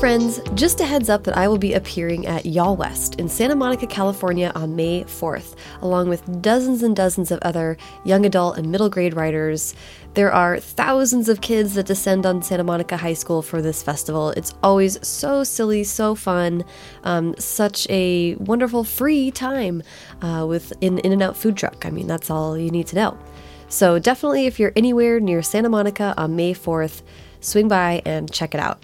friends, just a heads up that I will be appearing at YALLWEST in Santa Monica, California on May 4th, along with dozens and dozens of other young adult and middle grade writers. There are thousands of kids that descend on Santa Monica High School for this festival. It's always so silly, so fun, um, such a wonderful free time uh, with an In-N-Out food truck. I mean, that's all you need to know. So definitely, if you're anywhere near Santa Monica on May 4th, swing by and check it out.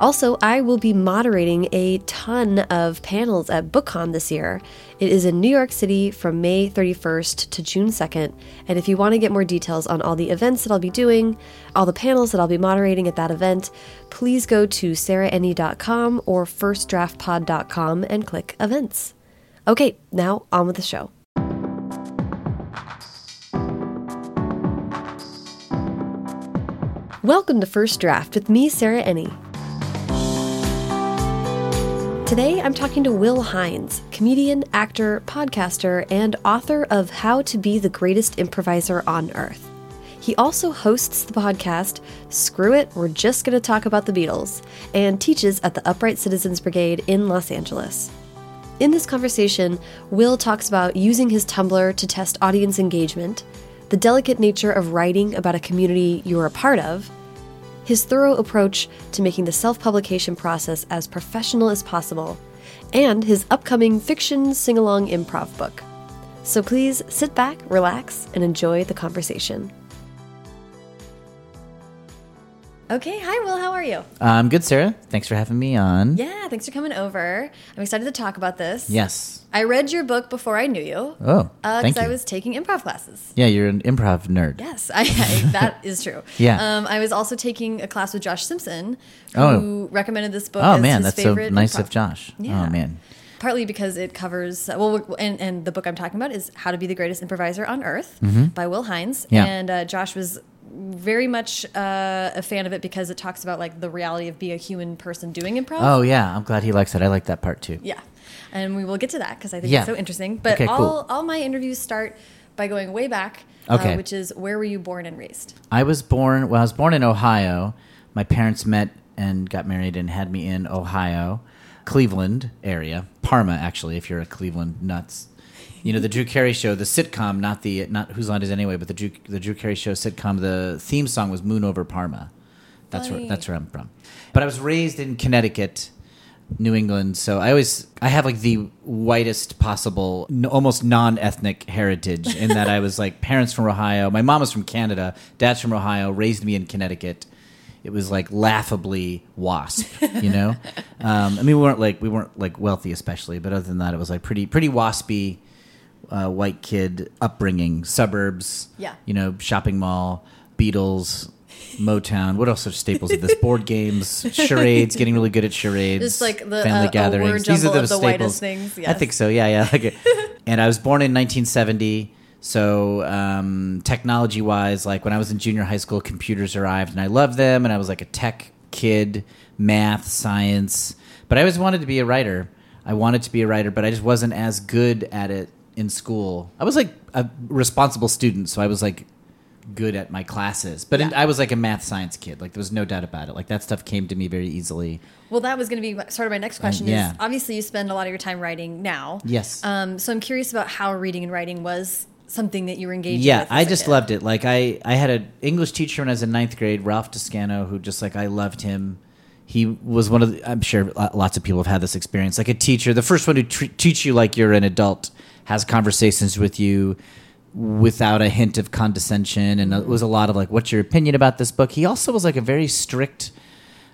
Also, I will be moderating a ton of panels at BookCon this year. It is in New York City from May 31st to June 2nd. And if you want to get more details on all the events that I'll be doing, all the panels that I'll be moderating at that event, please go to sarahenni.com or firstdraftpod.com and click events. Okay, now on with the show. Welcome to First Draft with me, Sarah Enni. Today I'm talking to Will Hines, comedian, actor, podcaster, and author of How to Be the Greatest Improviser on Earth. He also hosts the podcast Screw It, We're Just Gonna Talk About the Beatles, and teaches at the Upright Citizens Brigade in Los Angeles. In this conversation, Will talks about using his Tumblr to test audience engagement, the delicate nature of writing about a community you are a part of, his thorough approach to making the self publication process as professional as possible, and his upcoming fiction sing along improv book. So please sit back, relax, and enjoy the conversation. Okay, hi Will, how are you? I'm good, Sarah. Thanks for having me on. Yeah, thanks for coming over. I'm excited to talk about this. Yes. I read your book before I knew you. Oh, Uh, thank you. I was taking improv classes. yeah, you're an improv nerd. Yes, I, I, that is true. Yeah. Um, I was also taking a class with Josh Simpson, who Oh. recommended this book Oh man, that's so nice improv. of Josh. Yeah. Oh man. Partly because it covers well, and, and the book I'm talking about is How to Be the Greatest Improviser on Earth by Will Hines. Yeah. And uh, Josh was very much uh, a fan of it because it talks about like the reality of being a human person doing improv. Oh yeah, I'm glad he likes it. I like that part too. Yeah, and we will get to that because I think Yeah. it's so interesting. But Okay, all cool. all my interviews start by going way back, Okay. uh, which is where were you born and raised? I was born. Well, I was born in Ohio. My parents met and got married and had me in Ohio, Cleveland area, Parma actually. If you're a Cleveland nuts, you know the Drew Carey show, the sitcom, not the not Whose Line Is Anyway, but the Drew the Drew Carey show sitcom. The theme song was Moon Over Parma. That's where that's where I'm from. But I was raised in Connecticut. New England, so I always I have like the whitest possible, n- almost non-ethnic heritage in that I was like parents from Ohio. My mom was from Canada, dad's from Ohio, raised me in Connecticut. It was like laughably wasp, you know. um, I mean, we weren't like we weren't like wealthy, especially, but other than that, it was like pretty pretty waspy uh, white kid upbringing, suburbs, Yeah. you know, shopping mall, Beatles. Motown. What else are staples of this? Board games, charades. Getting really good at charades. Just like the, family uh, gatherings. These are the the staples. whitest things, I think so. Yeah, yeah. Like and I was born in 1970. So um, technology wise, like when I was in junior high school, computers arrived, and I loved them. And I was like a tech kid, math, science. But I always wanted to be a writer. I wanted to be a writer, but I just wasn't as good at it in school. I was like a responsible student, so I was like good at my classes. But in, I was like a math science kid. Like there was no doubt about it. Like that stuff came to me very easily. Well, that was going to be sort of my next question. yeah. Is obviously you spend a lot of your time writing now. Yes. Um, so I'm curious about how reading and writing was something that you were engaged yeah. I just loved it. Like I, I had an English teacher when I was in ninth grade, Ralph Toscano, who just like I loved him. He was one of the. I'm sure lots of people have had this experience. Like a teacher, the first one to teach you like you're an adult, has conversations with you without a hint of condescension, and it was a lot of like, "What's your opinion about this book?" He also was like a very strict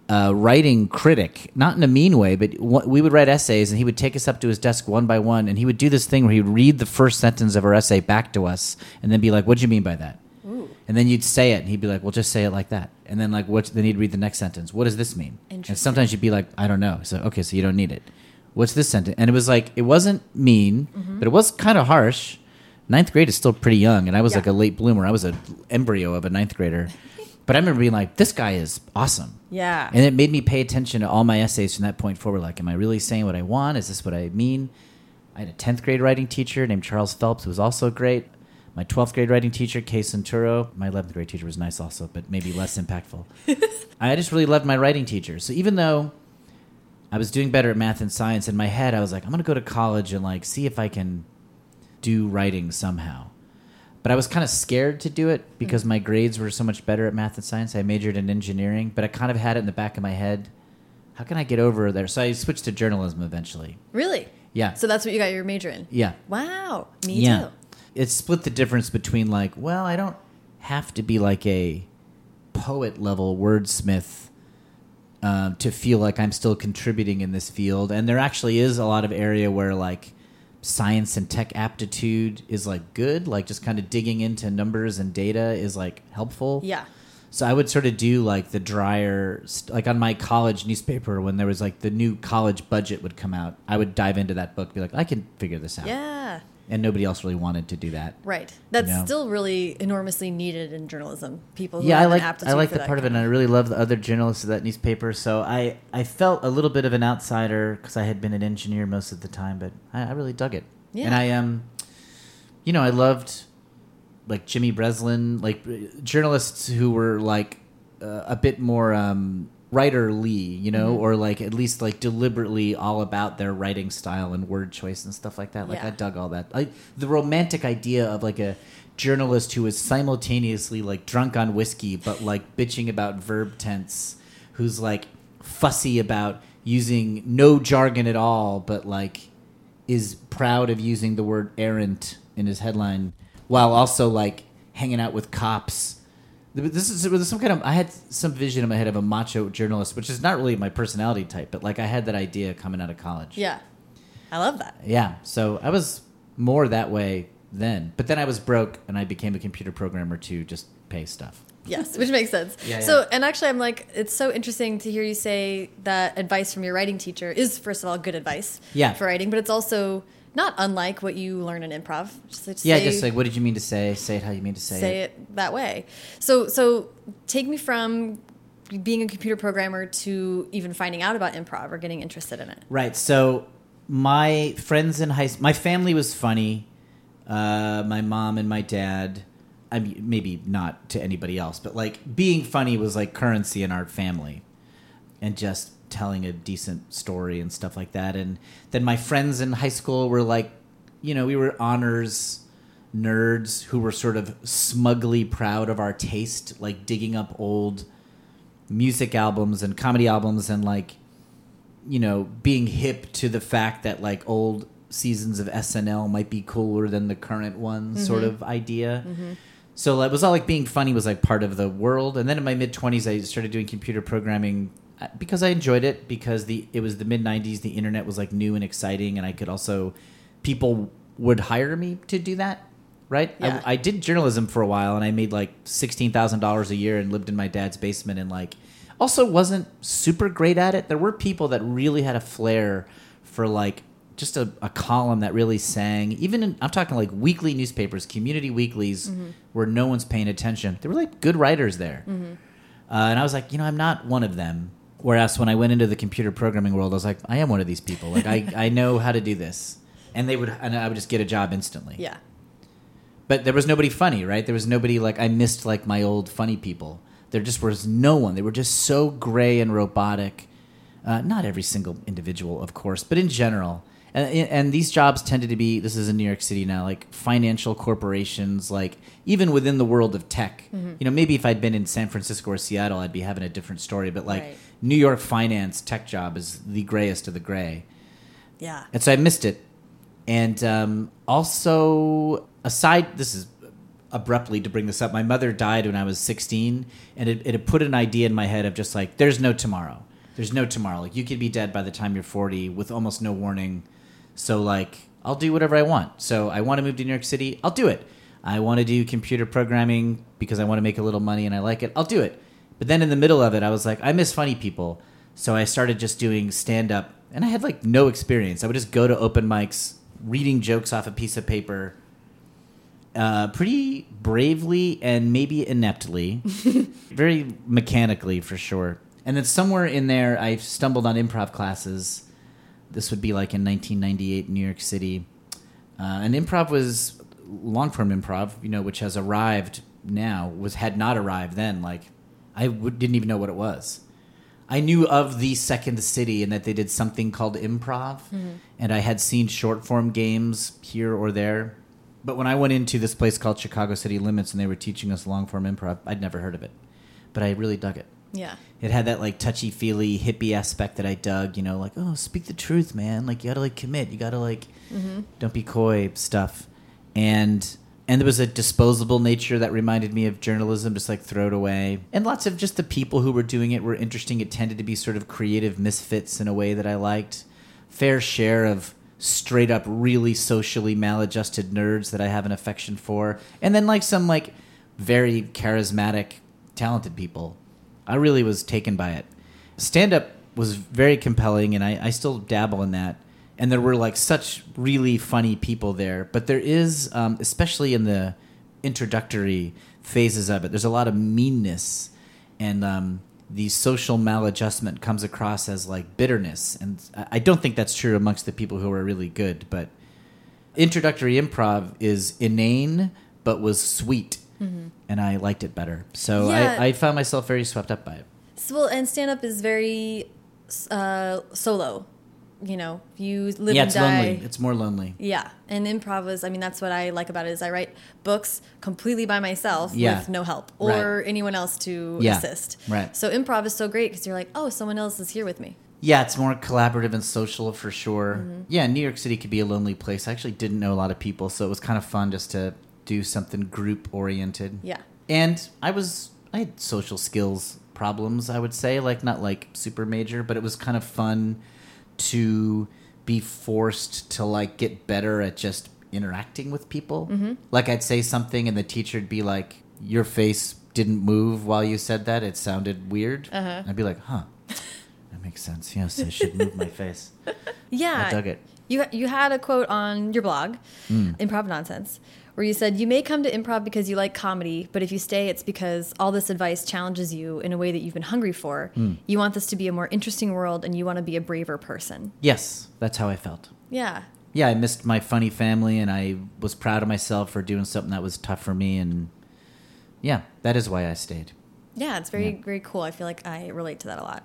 uh, writing critic, not in a mean way, but we would write essays, and he would take us up to his desk one by one, and he would do this thing where he would read the first sentence of our essay back to us, and then be like, "What do you mean by that?" And then you'd say it, and he'd be like, "Well, just say it like that." And then like, what? Then he'd read the next sentence. What does this mean? And sometimes you'd be like, "I don't know." So okay, so you don't need it. What's this sentence? And it was like it wasn't mean, Mm-hmm. but it was kind of harsh. Ninth grade is still pretty young, and I was Yeah. like a late bloomer. I was an embryo of a ninth grader. But I remember being like, "This guy is awesome." Yeah. And it made me pay attention to all my essays from that point forward. Like, am I really saying what I want? Is this what I mean? I had a 10th grade writing teacher named Charles Phelps, who was also great. My 12th grade writing teacher, Kay Santuro. My 11th grade teacher was nice also, but maybe less impactful. I just really loved my writing teacher. So even though I was doing better at math and science. In my head, I was like, I'm going to go to college and like see if I can do writing somehow. But I was kind of scared to do it because my grades were so much better at math and science. I majored in engineering, but I kind of had it in the back of my head. How can I get over there? So I switched to journalism eventually. Really? Yeah. So that's what you got your major in? yeah. Wow. Me yeah. too. It split the difference between like, well, I don't have to be like a poet level wordsmith um, to feel like I'm still contributing in this field. And there actually is a lot of area where like science and tech aptitude is like good, like just kind of digging into numbers and data is like helpful. Yeah. So I would sort of do like the drier, st- like on my college newspaper when there was like the new college budget would come out. I would dive into that book, be like, I can figure this out. Yeah. And nobody else really wanted to do that. Right. That's know? still really enormously needed in journalism. People who yeah, I like I like the part of it, and I really love the other journalists of that newspaper. So I I felt a little bit of an outsider because I had been an engineer most of the time, but I, I really dug it. Yeah. And I um, you know, I loved like Jimmy Breslin, like journalists who were like uh, a bit more um writerly, you know, Mm-hmm. or like at least like deliberately all about their writing style and word choice and stuff like that. Like Yeah. I dug all that. Like the romantic idea of like a journalist who is simultaneously like drunk on whiskey but like bitching about verb tense, who's like fussy about using no jargon at all, but like is proud of using the word errant in his headline while also like hanging out with cops. This is there's some kind of I had some vision in my head of a macho journalist, which is not really my personality type, but like I had that idea coming out of college. Yeah. I love that. Yeah. So I was more that way then. But then I was broke and I became a computer programmer to just pay stuff. Yes, which makes sense. Yeah, so, yeah. and actually, I'm like, it's so interesting to hear you say that advice from your writing teacher is, first of all, good advice Yeah. for writing, but it's also not unlike what you learn in improv. Just like Yeah, say, just like what did you mean to say? Say it how you mean to say, it. say it. it that way. So, so take me from being a computer programmer to even finding out about improv or getting interested in it. Right. So my friends in high school, my family was funny. Uh, my mom and my dad. I mean, maybe not to anybody else, but like being funny was like currency in our family, and just telling a decent story and stuff like that. And then my friends in high school were like, you know, we were honors nerds who were sort of smugly proud of our taste, like digging up old music albums and comedy albums and like you know, being hip to the fact that like old seasons of SNL might be cooler than the current one, mm-hmm. sort of idea. Mm-hmm. So it was all like being funny was like part of the world. And then in my mid twenties, I started doing computer programming because I enjoyed it because the it was the mid '90s. The internet was like new and exciting, and I could also people would hire me to do that. Right, Yeah. I, I did journalism for a while, and I made like sixteen thousand dollars a year, and lived in my dad's basement, and like also wasn't super great at it. There were people that really had a flair for like just a, a column that really sang. Even in, I'm talking like weekly newspapers, community weeklies, where no one's paying attention. There were like good writers there, uh, and I was like, you know, I'm not one of them. Whereas when I went into the computer programming world, I was like, I am one of these people. Like I, I know how to do this, and they would, and I would just get a job instantly Yeah. but there was nobody funny, right? There was nobody like I missed like my old funny people. There just was no one. They were just so gray and robotic. Uh, not every single individual, of course, but in general. And, and these jobs tended to be. This is in New York City now, like financial corporations, like even within the world of tech. You know, maybe if I'd been in San Francisco or Seattle, I'd be having a different story. But like Right. New York finance tech job is the grayest of the gray. Yeah. And so I missed it. And um, also, aside, this is abruptly to bring this up. My mother died when I was 16, and it, it had put an idea in my head of just like, there's no tomorrow. There's no tomorrow. Like, you could be dead by the time you're 40 with almost no warning. So, like, I'll do whatever I want. So, I want to move to New York City. I'll do it. I want to do computer programming because I want to make a little money and I like it. I'll do it. But then in the middle of it, I was like, I miss funny people. So I started just doing stand up, and I had like no experience. I would just go to open mics, reading jokes off a piece of paper, uh, pretty bravely and maybe ineptly, very mechanically for sure. And then somewhere in there, I stumbled on improv classes. This would be like in 1998 in New York City. Uh, and improv was long form improv, you know, which has arrived now, was had not arrived then. Like I w- didn't even know what it was. I knew of the Second City and that they did something called improv, mm-hmm. and I had seen short form games here or there. But when I went into this place called Chicago City Limits and they were teaching us long form improv, I'd never heard of it, but I really dug it. Yeah. It had that like touchy feely hippie aspect that I dug. You know, like oh, speak the truth, man. Like you gotta like commit. You gotta like mm-hmm. don't be coy stuff. And and there was a disposable nature that reminded me of journalism, just like throw it away. And lots of just the people who were doing it were interesting. It tended to be sort of creative misfits in a way that I liked. Fair share of straight up really socially maladjusted nerds that I have an affection for. And then like some like very charismatic, talented people. I really was taken by it. Stand up was very compelling, and I, I still dabble in that. And there were like such really funny people there. But there is, um, especially in the introductory phases of it, there's a lot of meanness, and um, the social maladjustment comes across as like bitterness. And I don't think that's true amongst the people who are really good, but introductory improv is inane but was sweet and i liked it better so Yeah. I, I found myself very swept up by it well, and stand up is very uh, solo. You know, you live yeah and it's die. lonely it's more lonely Yeah, and improv is. I mean, that's what I like about it. Is I write books completely by myself Yeah. with no help or anyone else to Yeah. assist. Right. So improv is so great because you're like, oh, someone else is here with me. yeah it's more collaborative and social for sure Mm-hmm. yeah new york city could be a lonely place i actually didn't know a lot of people so it was kind of fun just to do something group oriented Yeah. and i was i had social skills problems i would say like not like super major but it was kind of fun to be forced to like get better at just interacting with people. Mm-hmm. like i'd say something and the teacher'd be like your face didn't move while you said that. It sounded weird. Uh-huh. i'd be like huh. That makes sense. Yes i should move my face. Yeah, i dug it. You you had a quote on your blog, Hmm. Improv Nonsense, where you said you may come to improv because you like comedy, but if you stay, it's because all this advice challenges you in a way that you've been hungry for. Hmm. You want this to be a more interesting world, and you want to be a braver person. yes that's how i felt Yeah, yeah, I missed my funny family, and I was proud of myself for doing something that was tough for me, and yeah, that is why I stayed. yeah, it's very Yeah. very cool. I feel like I relate to that a lot.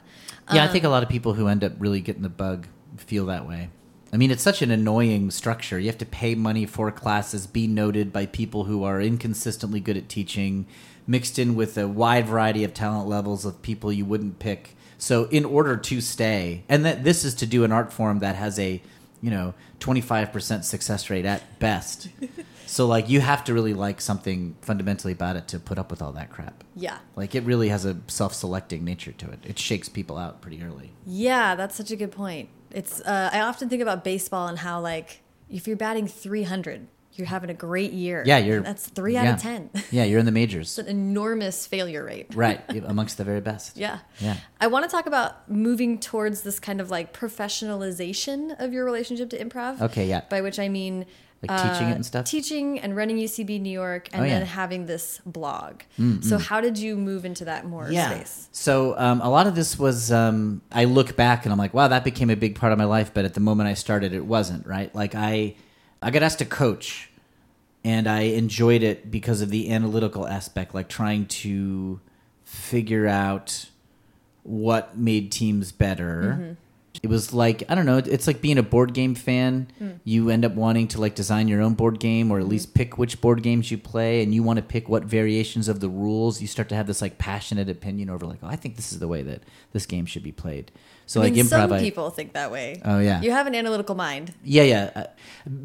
Yeah, I Um, think a lot of people who end up really getting the bug feel that way. I mean, it's such an annoying structure. You have to pay money for classes, be noted by people who are inconsistently good at teaching, mixed in with a wide variety of talent levels of people you wouldn't pick. So, in order to stay, and that this is to do an art form that has a, you know, 25% success rate at best. so, like, you have to really like something fundamentally about it to put up with all that crap. Yeah, Like, it really has a self selecting nature to it. It shakes people out pretty early. yeah, that's such a good point. It's uh, I often think about baseball and how like if you're batting 300, you're having a great year. Yeah, you're. that's three out yeah. of ten. Yeah, you're in the majors. It's an enormous failure rate. right, amongst the very best. Yeah. Yeah. I want to talk about moving towards this kind of like professionalization of your relationship to improv. Okay, yeah. By which I mean Like teaching it and stuff? Teaching and running UCB New York and Oh, yeah. Mm, then having this blog. So how did you move into that more space? So um, a lot of this was um, I look back and I'm like, wow, that became a big part of my life. But at the moment I started, it wasn't right. Like I, I got asked to coach, and I enjoyed it because of the analytical aspect, like trying to figure out what made teams better. It was like I don't know. It's like being a board game fan. Hmm. You end up wanting to like design your own board game, or at hmm. least pick which board games you play, and you want to pick what variations of the rules. You start to have this like passionate opinion over like, oh, I think this is the way that this game should be played. So I like mean, improv, some I- people think that way. Oh, yeah. You have an analytical mind. yeah, yeah. Uh,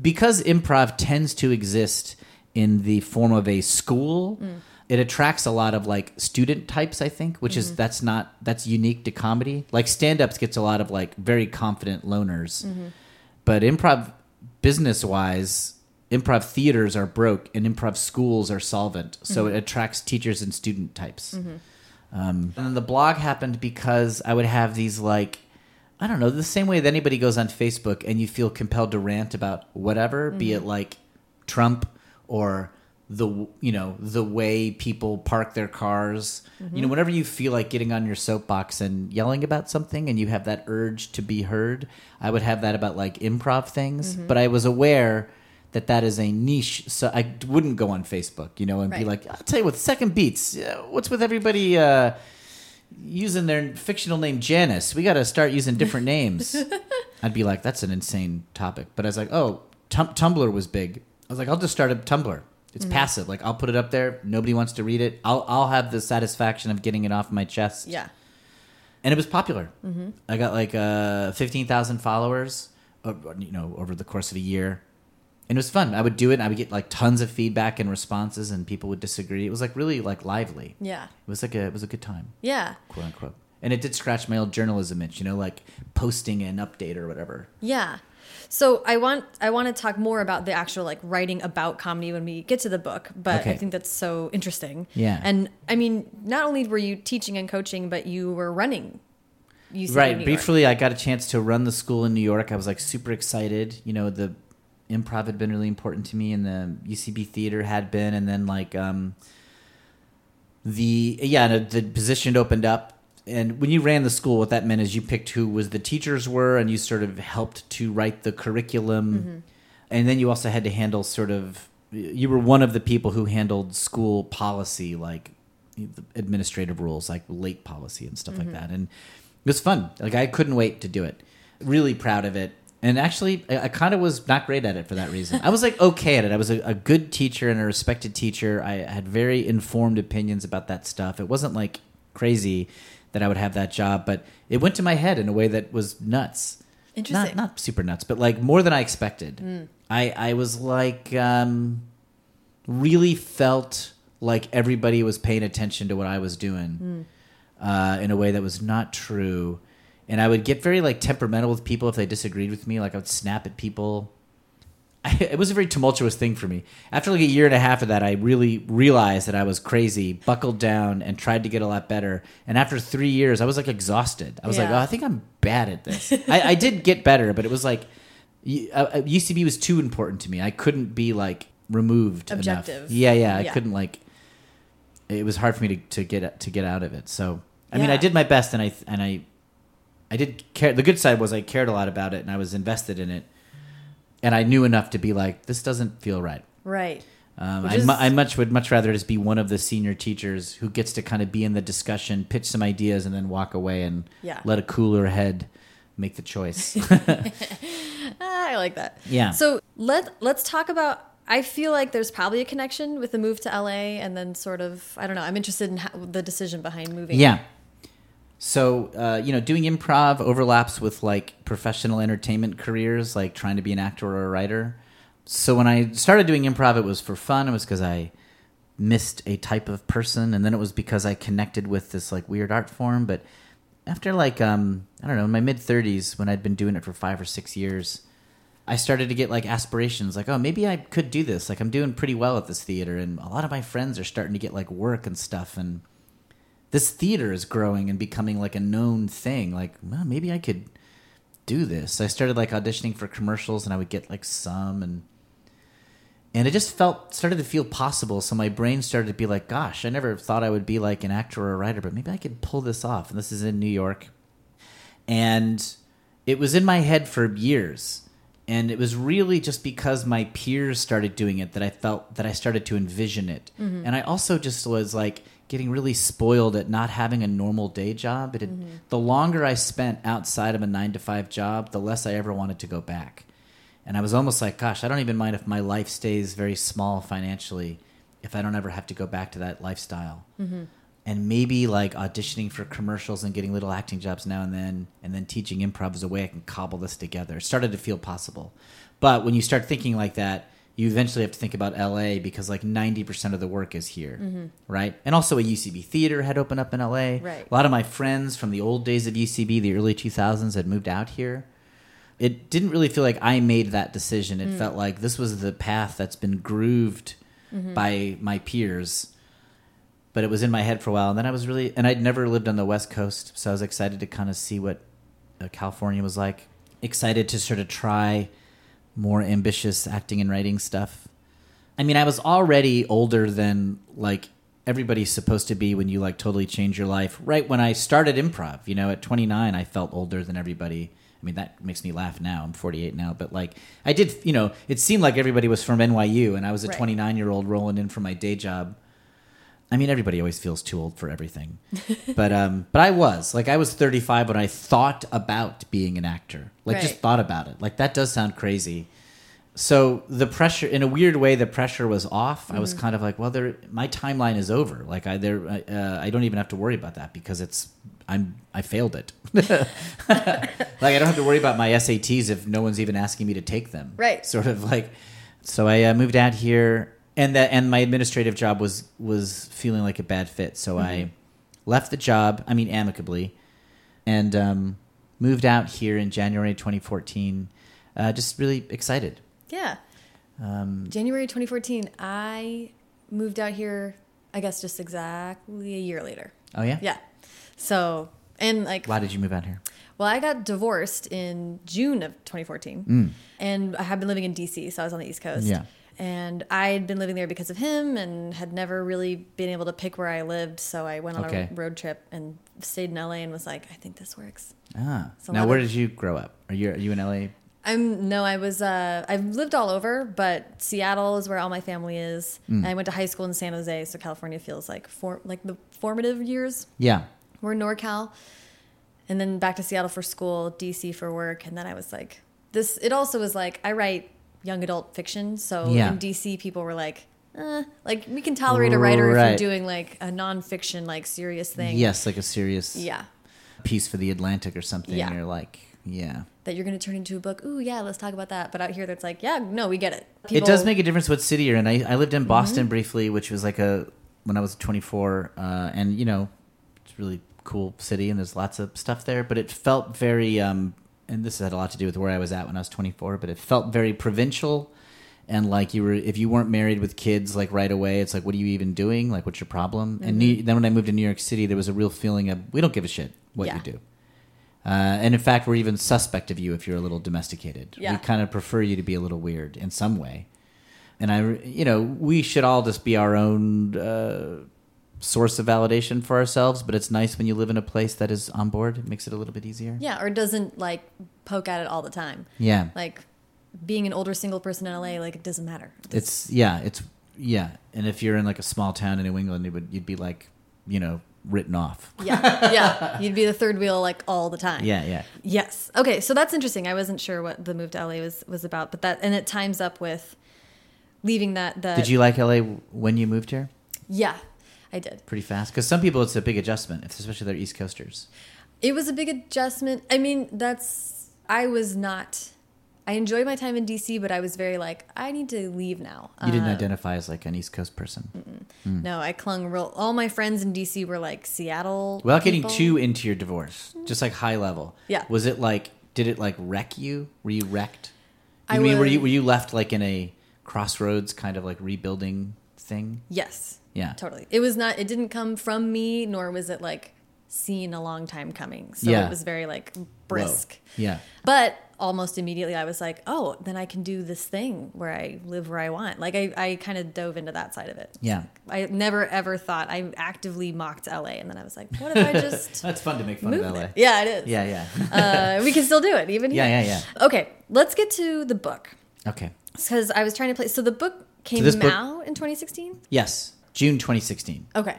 Because improv tends to exist in the form of a school, hmm. It attracts a lot of like student types, I think, which is mm-hmm. that's not that's unique to comedy. Like stand ups gets a lot of like very confident loners. Mm-hmm. But improv business wise, improv theaters are broke and improv schools are solvent. So it mm-hmm. attracts teachers and student types. Um, and then the blog happened because I would have these like, I don't know, the same way that anybody goes on Facebook and you feel compelled to rant about whatever, be it like Trump or the you know the way people park their cars. You know, whenever you feel like getting on your soapbox and yelling about something, and you have that urge to be heard, I would have that about like improv things. But I was aware that that is a niche, so I wouldn't go on Facebook, you know, and be like, I'll tell you what, second beats. What's with everybody? Uh, using their fictional name Janice. We got to start using different names. I'd be like, that's an insane topic. But I was like, oh, tum- Tumblr was big. I was like, I'll just start a Tumblr. It's Mm-hmm. passive. Like I'll put it up there. Nobody wants to read it. I'll I'll have the satisfaction of getting it off my chest. Yeah. and it was popular. Mm-hmm. I got like uh, fifteen thousand followers, uh, you know, over the course of a year, and it was fun. I would do it. and I would get like tons of feedback and responses, and people would disagree. It was like really like lively. Yeah. It was like a it was a good time, Yeah. quote unquote. And it did scratch my old journalism itch, you know, like posting an update or whatever. Yeah. So I want I want to talk more about the actual like writing about comedy when we get to the book, but Okay. I think that's so interesting. Yeah. And I mean, not only were you teaching and coaching, but you were running. UC right. Briefly, I got a chance to run the school in New York. I was like super excited. You know, the improv had been really important to me, and the UCB theater had been, and then like um, the yeah, the, the position opened up. And when you ran the school, what that meant is you picked who was the teachers were, and you sort of helped to write the curriculum, mm-hmm. and then you also had to handle sort of you were one of the people who handled school policy, like the administrative rules, like late policy and stuff like mm-hmm. that. And it was fun. Like I couldn't wait to do it. Really proud of it. And actually, I, I kind of was not great at it for that reason. I was like okay at it. I was a, a good teacher and a respected teacher. I had very informed opinions about that stuff. It wasn't like crazy that I would have that job, but it went to my head in a way that was nuts. Interesting. Not not super nuts, but like more than I expected. I I was like um, really felt like everybody was paying attention to what I was doing uh, in a way that was not true. And I would get very like temperamental with people if they disagreed with me. Like I would snap at people. It was a very tumultuous thing for me. After like a year and a half of that, I really realized that I was crazy, buckled down, and tried to get a lot better. And after three years, I was like exhausted. I was like, oh, I think I'm bad at this. I, I did get better, but it was like y- uh, uh, UCB was too important to me. I couldn't be like removed enough. Objective. Yeah, yeah. I Yeah. couldn't like. It was hard for me to, to get to get out of it. So I mean, I did my best, and I and I, I did care. The good side was I cared a lot about it, and I was invested in it, and I knew enough to be like, this doesn't feel right. right. Um, I, is- mu- I much would much rather just be one of the senior teachers who gets to kind of be in the discussion, pitch some ideas, and then walk away and Yeah. let a cooler head make the choice. Ah, I like that. Yeah. So let let's talk about. I feel like there's probably a connection with the move to LA, and then sort of I don't know. I'm interested in how, the decision behind moving. Yeah. So, uh, you know, doing improv overlaps with like professional entertainment careers, like trying to be an actor or a writer. So when I started doing improv, it was for fun. It was because I missed a type of person, and then it was because I connected with this like weird art form. But after like um, I don't know, in my mid thirties, when I'd been doing it for five or six years, I started to get like aspirations, like oh maybe I could do this. Like I'm doing pretty well at this theater, and a lot of my friends are starting to get like work and stuff, and this theater is growing and becoming like a known thing. Like, well, maybe I could do this. I started like auditioning for commercials and I would get like some and and it just felt started to feel possible. So my brain started to be like, gosh, I never thought I would be like an actor or a writer, but maybe I could pull this off. And this is in New York. And it was in my head for years. And it was really just because my peers started doing it that I felt that I started to envision it. Mm-hmm. And I also just was like getting really spoiled at not having a normal day job. It had, mm-hmm. The longer I spent outside of a nine to five job, the less I ever wanted to go back. And I was almost like, gosh, I don't even mind if my life stays very small financially if I don't ever have to go back to that lifestyle. Mm-hmm. And maybe like auditioning for commercials and getting little acting jobs now and then, and then teaching improv is a way I can cobble this together. It started to feel possible. But when you start thinking like that, you eventually have to think about LA because like 90% of the work is here, mm-hmm. right? And also a UCB theater had opened up in LA. Right. A lot of my friends from the old days of UCB, the early 2000s, had moved out here it didn't really feel like I made that decision. It mm. felt like this was the path that's been grooved mm-hmm. by my peers. But it was in my head for a while, and then I was really, and I'd never lived on the West Coast, so I was excited to kind of see what uh, California was like. Excited to sort of try more ambitious acting and writing stuff. I mean, I was already older than like everybody's supposed to be when you like totally change your life. Right when I started improv, you know, at 29, I felt older than everybody. I mean, that makes me laugh now. I'm 48 now, but like I did, you know, it seemed like everybody was from NYU, and I was a Right. 29 year old rolling in from my day job. I mean, everybody always feels too old for everything, but um, but I was like, I was 35 when I thought about being an actor, like just thought about it. Like that does sound crazy. So the pressure, in a weird way, the pressure was off. I was Mm-hmm. kind of like, well, there, my timeline is over. Like I, there, I, uh, I don't even have to worry about that because it's, I'm, I failed it. like I don't have to worry about my SATs if no one's even asking me to take them. Right. Sort of like, so I uh, moved out here, and that, and my administrative job was was feeling like a bad fit. So I left the job. I mean, amicably, and um, moved out here in January 2014. Uh, just really excited. Yeah. Um, January 2014, I moved out here, I guess just exactly a year later. oh yeah. Yeah. So, and like, Why did you move out here? Well, I got divorced in June of 2014. And I had been living in DC, so I was on the East Cost. Mm. Yeah. And I had been living there because of him and had never really been able to pick where I lived. So I went on Okay. a road trip and stayed in LA and was like, I think this works. Ah. So now, where did you grow up? Are you are you in LA? I'm no, I was uh I've lived all over, but Seattle is where all my family is. Mm. And I went to high school in San Jose, so California feels like for like the formative years. Yeah. We're NorCal. And then back to Seattle for school, DC for work, and then I was like this it also was like I write young adult fiction, so Yeah. in DC people were like uh, like we can tolerate a writer if you're doing like a nonfiction, like serious thing. Yes, like a serious Yeah. piece for the Atlantic or something. Yeah. You're like, yeah. That you're gonna turn into a book. Ooh, yeah, let's talk about that. But out here that's like, yeah, no, we get it. it does make a difference what city you're in. I, I lived in Boston Mm-hmm. briefly, which was like a when I was 24, uh, and you know, it's really cool city, and there's lots of stuff there. But it felt very, um, and this had a lot to do with where I was at when I was 24. But it felt very provincial, and like you were, if you weren't married with kids, like right away, it's like, what are you even doing? Like, what's your problem? And Mm-hmm. New, then when I moved to New York City, there was a real feeling of we don't give a shit what Yeah. you do. Uh, and in fact, we're even suspect of you if you're a little domesticated. Yeah. We kind of prefer you to be a little weird in some way. And I, you know, we should all just be our own uh, source of validation for ourselves. But it's nice when you live in a place that is on board. It makes it a little bit easier. Yeah, or doesn't like poke at it all the time. Yeah. Like being an older single person in LA, like it doesn't matter. It's yeah. It's yeah. And if you're in like a small town in New England, it would you'd be like, you know, written off. Yeah, yeah. You'd be the third wheel like all the time. Yeah, yeah. Yes. Okay, so that's interesting. I wasn't sure what the move to LA was was about, but that and it times up with leaving that. that Did you like LA when you moved here? Yeah, I did. Pretty fast because some people it's a big adjustment, especially they're East Coasters. It was a big adjustment. I mean, that's I was not. I enjoyed my time in DC, but I was very like, I need to leave now. You didn't Uh, identify as like an East Coast person. No, I clung real. All my friends in DC were like Seattle. Without getting too into your divorce, just like high level. Yeah. Was it like? Did it like wreck you? Were you wrecked? You I mean were you were you left like in a crossroads kind of like rebuilding thing? Yes. Yeah. Totally. It was not. It didn't come from me, nor was it like seen a long time coming. So Yeah. it was very like Whoa. brisk. Yeah. But almost immediately, I was like, oh, then I can do this thing where I live where I want. Like I, I kind of dove into that side of it. Yeah. I never ever thought I actively mocked LA, and then I was like, what if I just That's fun to make fun of LA. there? Yeah, it is. Yeah, yeah. Uh, we can still do it, even Yeah, here. yeah, yeah. Yeah. Okay, let's get to the book okay. because I was trying to play. So the book came book- out in 2016. Yes. June 2016. Okay.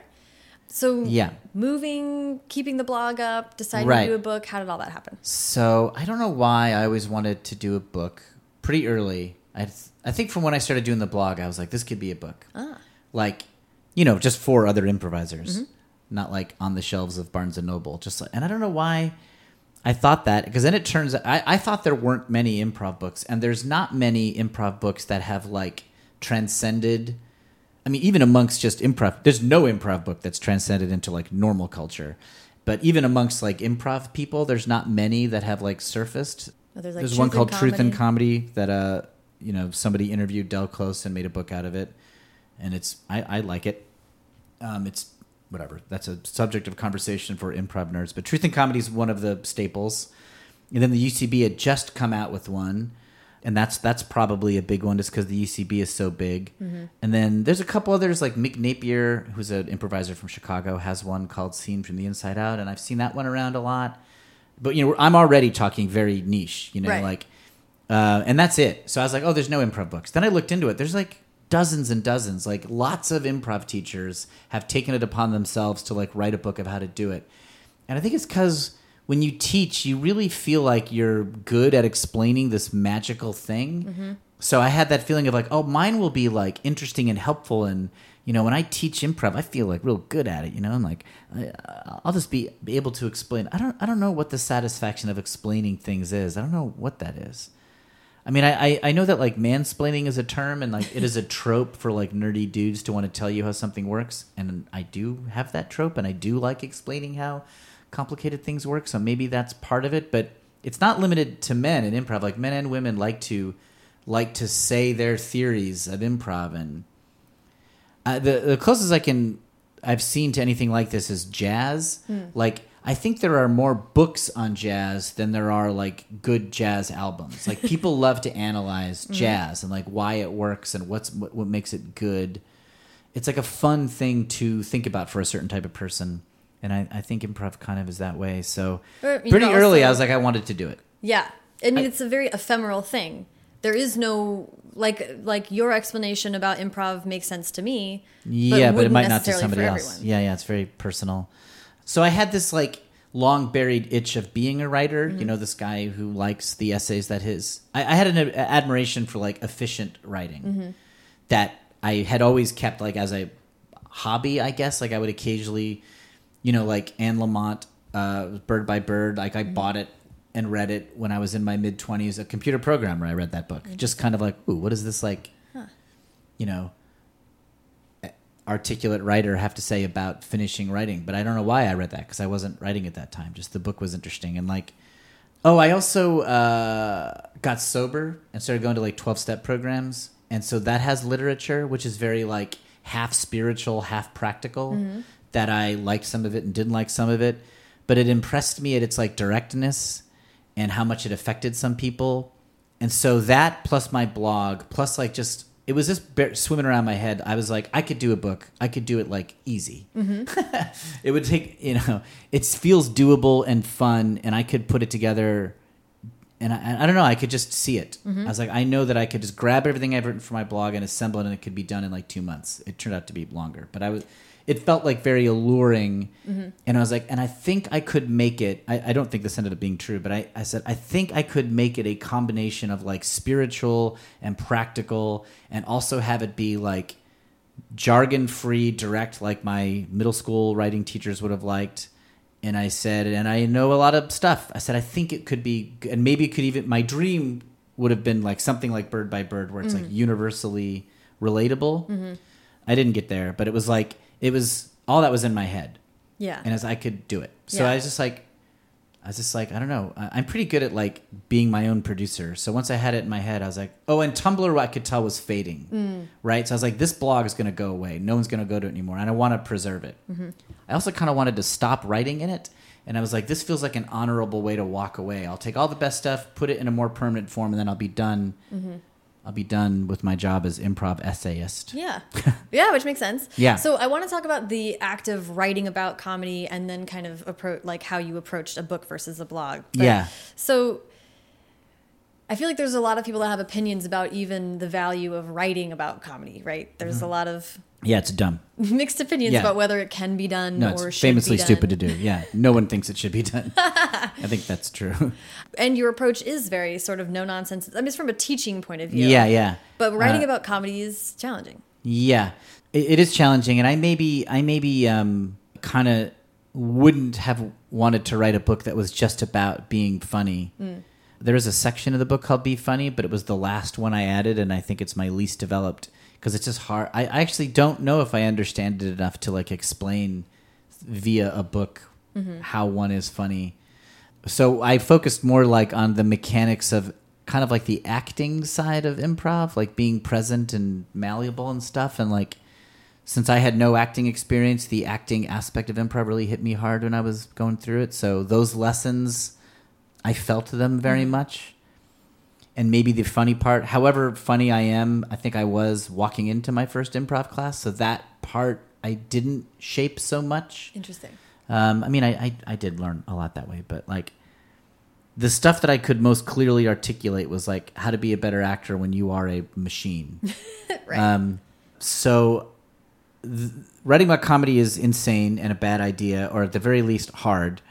So Yeah. moving, keeping the blog up, deciding Right. to do a book. How did all that happen? So I don't know why I always wanted to do a book pretty early. I I think from when I started doing the blog, I was like, this could be a book. Ah. Like, you know, just for other improvisers, Mm-hmm. not like on the shelves of Barnes and Noble. Just like, and I don't know why I thought that because then it turns out I, I thought there weren't many improv books, and there's not many improv books that have like transcended. I mean, even amongst just improv, there's no improv book that's transcended into like normal culture. But even amongst like improv people, there's not many that have like surfaced. Oh, there's, like, there's one called Truth in Comedy. Comedy that uh you know somebody interviewed Del Close and made a book out of it, and it's I, I like it. Um, it's whatever. That's a subject of conversation for improv nerds. But Truth in Comedy is one of the staples. And then the UCB had just come out with one, and that's that's probably a big one just because the UCB is so big. And then there's a couple others like Mick Napier, who's an improviser from Chicago, has one called "Scene from the Inside Out," and I've seen that one around a lot. But you know, I'm already talking very niche. You know, Right. like, uh, and that's it. So I was like, oh, there's no improv books. Then I looked into it. There's like dozens and dozens. Like lots of improv teachers have taken it upon themselves to like write a book of how to do it. And I think it's because when you teach, you really feel like you're good at explaining this magical thing. Mm-hmm. So I had that feeling of like, oh, mine will be like interesting and helpful. And, you know, when I teach improv, I feel like real good at it, you know, and like I, I'll just be, be able to explain. I don't, I don't know what the satisfaction of explaining things is. I don't know what that is. I mean, I, I, I know that like mansplaining is a term and like it is a trope for like nerdy dudes to want to tell you how something works. And I do have that trope and I do like explaining how complicated things work. So maybe that's part of it, but it's not limited to men in improv. Like men and women like to like to say their theories of improv and uh, the the closest I can I've seen to anything like this is jazz. Like I think there are more books on jazz than there are like good jazz albums. Like people love to analyze jazz and like why it works and what's what, what makes it good. It's like a fun thing to think about for a certain type of person. And I, I think improv kind of is that way. So Or, pretty know, early, also- I was like, I wanted to do it. Yeah. I mean, I- it's a very ephemeral thing. There is no like like your explanation about improv makes sense to me. yeah, but it might not to somebody else. everyone. Yeah, yeah, it's very personal. So I had this like long buried itch of being a writer. Mm-hmm. You know, this guy who likes the essays that his. I, I had an a- admiration for like efficient writing Mm-hmm. that I had always kept like as a hobby. I guess like I would occasionally, you know, like Anne Lamott, uh, Bird by Bird. Like Mm-hmm. I bought it and read it when I was in my mid twenties. A computer programmer. I read that book. Just kind of like, ooh, what is this like? You know, articulate writer have to say about finishing writing but i don't know why i read that because i wasn't writing at that time just the book was interesting and like oh i also uh, got sober and started going to like 12 step programs and so that has literature which is very like half spiritual half practical that i liked some of it and didn't like some of it but it impressed me at its like directness and how much it affected some people. And so that plus my blog plus like just it was just swimming around my head. I was like i could do a book. I could do it like easy. Mm-hmm. It would take you know it feels doable and fun and i could put it together and I, I don't know i could just see it. Mm-hmm. I was like i know that i could just grab everything i've written for my blog and assemble it and it could be done in like two months. It turned out to be longer but i was it felt like very alluring mm-hmm. and i was like and i think i could make it I, I don't think this ended up being true but I, I said i think i could make it a combination of like spiritual and practical and also have it be like jargon free, direct, like my middle school writing teachers would have liked. And I said, and I know a lot of stuff. I said, I think it could be, and maybe it could even, my dream would have been like something like Bird by Bird, where it's like mm-hmm. universally relatable. Mm-hmm. I didn't get there, but it was like, it was all that was in my head. Yeah. And as I could do it. So Yeah. I was just like, I was just like, I don't know. I'm pretty good at like being my own producer. So once I had it in my head, I was like, oh, and Tumblr, I could tell was fading, mm. right? So I was like, this blog is going to go away. No one's going to go to it anymore, and I want to preserve it. Mm-hmm. I also kind of wanted to stop writing in it, and I was like, this feels like an honorable way to walk away. I'll take all the best stuff, put it in a more permanent form, and then I'll be done. Mm-hmm. I'll be done with my job as improv essayist. Yeah. Yeah, which makes sense. Yeah. So I want to talk about the act of writing about comedy and then kind of approach like how you approached a book versus a blog. But- Yeah. So I feel like there's a lot of people that have opinions about even the value of writing about comedy, right? There's a lot of Yeah, it's dumb. mixed opinions Yeah. about whether it can be done No, or it's should famously be done. stupid to do. Yeah, no one thinks it should be done. I think that's true. And your approach is very sort of no nonsense. I mean, it's from a teaching point of view. yeah, yeah. But writing Uh, about comedy is challenging. Yeah, it, it is challenging, and I maybe I maybe um, kind of wouldn't have wanted to write a book that was just about being funny. There is a section of the book called "Be Funny," but it was the last one I added, and I think it's my least developed because it's just hard. I, I actually don't know if I understand it enough to like explain via a book mm-hmm. how one is funny. So I focused more like on the mechanics of kind of like the acting side of improv, like being present and malleable and stuff. And like, since I had no acting experience, the acting aspect of improv really hit me hard when I was going through it. So those lessons, I felt them very much. And maybe the funny part, however funny I am, I think I was walking into my first improv class. So that part I didn't shape so much. Interesting. Um, I mean, I, I I did learn a lot that way, but like the stuff that I could most clearly articulate was like how to be a better actor when you are a machine. right. Um, so th- writing about comedy is insane and a bad idea, or at the very least hard.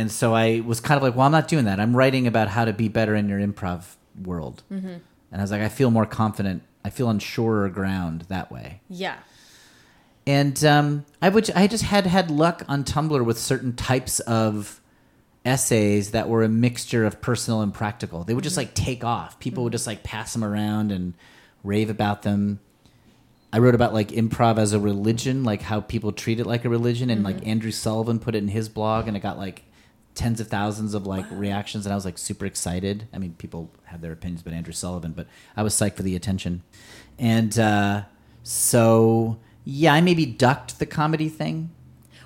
And so I was kind of like, well, I'm not doing that. I'm writing about how to be better in your improv world. Mm-hmm. And I was like, I feel more confident. I feel on surer ground that way. yeah. And um, I would, I just had had luck on Tumblr with certain types of essays that were a mixture of personal and practical. They would just like take off. People would just like pass them around and rave about them. I wrote about like improv as a religion, like how people treat it like a religion, and like Andrew Sullivan put it in his blog, and it got like tens of thousands of like reactions, and I was like super excited. I mean, people have their opinions about Andrew Sullivan, but I was psyched for the attention, and uh, so yeah, I maybe ducked the comedy thing.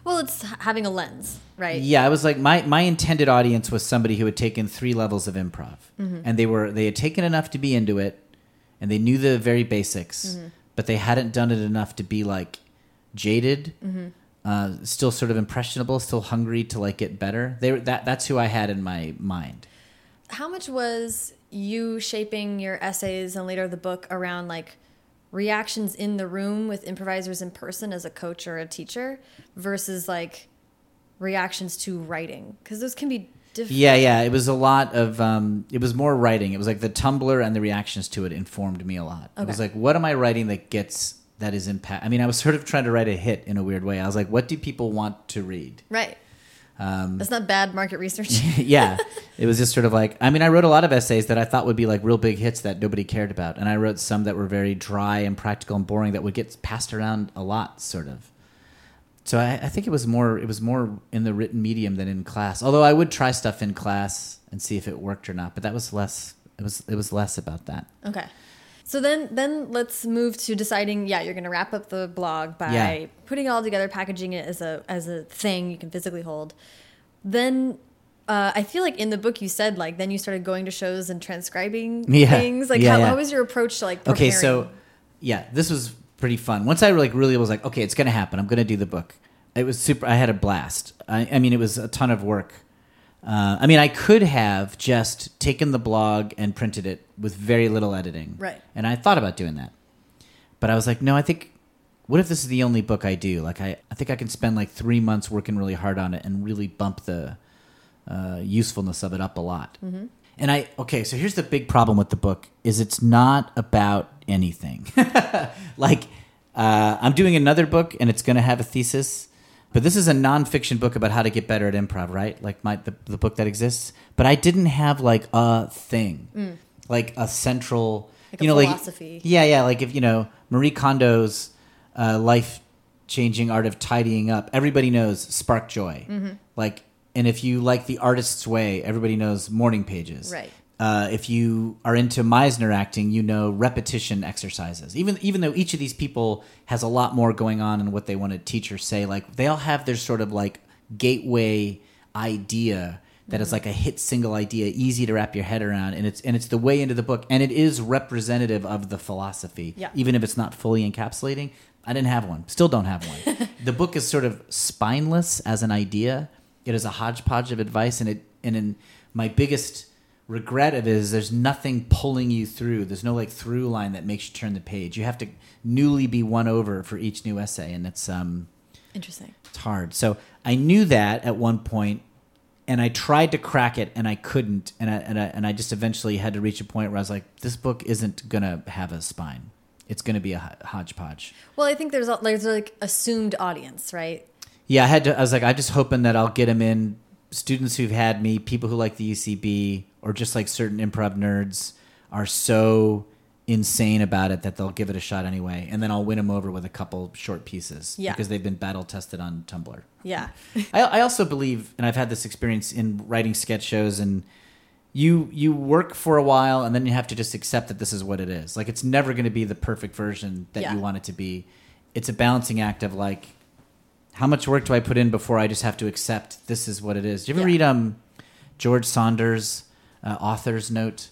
Well, it's having a lens, right? Yeah, I was like my my intended audience was somebody who had taken three levels of improv, mm-hmm. and they were they had taken enough to be into it, and they knew the very basics, mm-hmm. but they hadn't done it enough to be like jaded, mm-hmm. Uh, still sort of impressionable, still hungry to like get better. They were that that's who I had in my mind. How much was you shaping your essays and later the book around like reactions in the room with improvisers in person as a coach or a teacher versus like reactions to writing? Because those can be different. Yeah, yeah, it was a lot of um, it was more writing. It was like the Tumblr and the reactions to it informed me a lot. It was like, what am I writing that gets that is impact? I mean, I was sort of trying to write a hit in a weird way. I was like, what do people want to read? Right. Um, That's not bad market research. yeah, it was just sort of like I mean, I wrote a lot of essays that I thought would be like real big hits that nobody cared about, and I wrote some that were very dry and practical and boring that would get passed around a lot, sort of. So I, I think it was more it was more in the written medium than in class. Although I would try stuff in class and see if it worked or not, but that was less. It was it was less about that. Okay. So then then let's move to deciding yeah, you're going to wrap up the blog by Yeah. putting it all together, packaging it as a as a thing you can physically hold. Then uh, I feel like in the book you said like then you started going to shows and transcribing Yeah. things. Like Yeah, how, yeah. how was your approach to like preparing? Okay, so yeah, this was pretty fun. Once I like really was like, okay, it's gonna happen. I'm gonna do the book. It was super. I had a blast. I, I mean, it was a ton of work. Uh, I mean, I could have just taken the blog and printed it with very little editing. Right. And I thought about doing that, but I was like, no. I think. What if this is the only book I do? Like, I, I think I can spend like three months working really hard on it and really bump the uh, usefulness of it up a lot. And I okay, so here's the big problem with the book is it's not about anything. like uh, I'm doing another book and it's going to have a thesis, but this is a nonfiction book about how to get better at improv, right? Like my the, the book that exists. But I didn't have like a thing, like a central, Like you a know, philosophy. like yeah, yeah, like if you know Marie Kondo's uh, life changing art of tidying up, everybody knows spark joy. Like, and if you like the artist's way, everybody knows morning pages. Right. Uh, if you are into Meisner acting, you know repetition exercises. Even even though each of these people has a lot more going on in what they want to teach or say, like they all have their sort of like gateway idea that is like a hit single idea, easy to wrap your head around, and it's and it's the way into the book, and it is representative of the philosophy, Yeah. even if it's not fully encapsulating. I didn't have one, still don't have one. the book is sort of spineless as an idea. It is a hodgepodge of advice, and it and in my biggest regret of it is there's nothing pulling you through. There's no like through line that makes you turn the page. You have to newly be won over for each new essay, and it's um Interesting. it's hard. So I knew that at one point, and I tried to crack it, and I couldn't, and I, and I and I just eventually had to reach a point where I was like, this book isn't gonna have a spine. It's gonna be a hodgepodge. Well, I think there's a, there's like assumed audience, right? Yeah, I had to. I was like, I'm just hoping that I'll get them in students who've had me, people who like the UCB, or just like certain improv nerds are so insane about it that they'll give it a shot anyway, and then I'll win them over with a couple short pieces Yeah. because they've been battle tested on Tumblr. Yeah. I, I also believe, and I've had this experience in writing sketch shows, and you you work for a while, and then you have to just accept that this is what it is. Like it's never going to be the perfect version that Yeah. you want it to be. It's a balancing act of like, how much work do I put in before I just have to accept this is what it is? Do you ever Yeah. read um George Saunders' uh, author's note?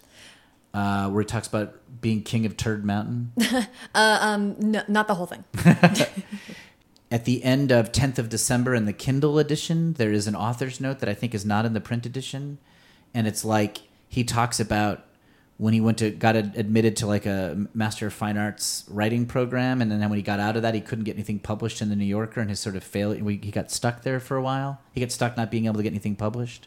Uh, where he talks about being king of Turd Mountain. Uh, um, no, not the whole thing. At the end of 10th of December in the Kindle edition, there is an author's note that I think is not in the print edition. and it's like he talks about when he went to got ad- admitted to like a master of fine arts writing program and then when he got out of that he couldn't get anything published in the new yorker and his sort of failed he got stuck there for a while he got stuck not being able to get anything published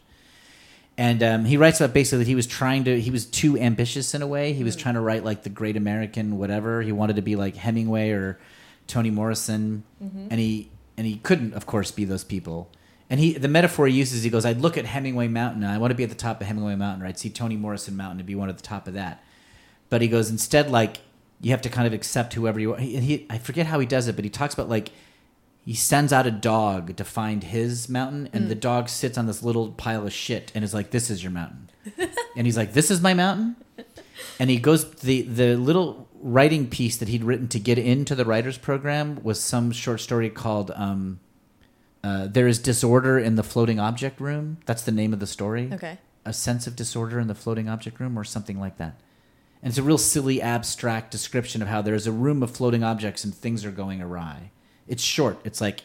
and um, he writes about basically that he was trying to he was too ambitious in a way. He was trying to write like the great american whatever. He wanted to be like hemingway or toni morrison. And he and he couldn't of course be those people. And he the metaphor he uses he goes i'd look at hemingway mountain. And i want to be at the top of hemingway mountain or i'd see toni morrison mountain and be one at the top of that. But he goes instead like you have to kind of accept whoever you are. He, he, i forget how he does it but he talks about like he sends out a dog to find his mountain and the dog sits on this little pile of shit and is like this is your mountain. And he's like this is my mountain? And he goes the the little writing piece that he'd written to get into the writers program was some short story called um, uh, there is disorder in the floating object room. That's the name of the story. Okay. a sense of disorder in the floating object room or something like that. And it's a real silly abstract description of how there's a room of floating objects and things are going awry it's short. It's like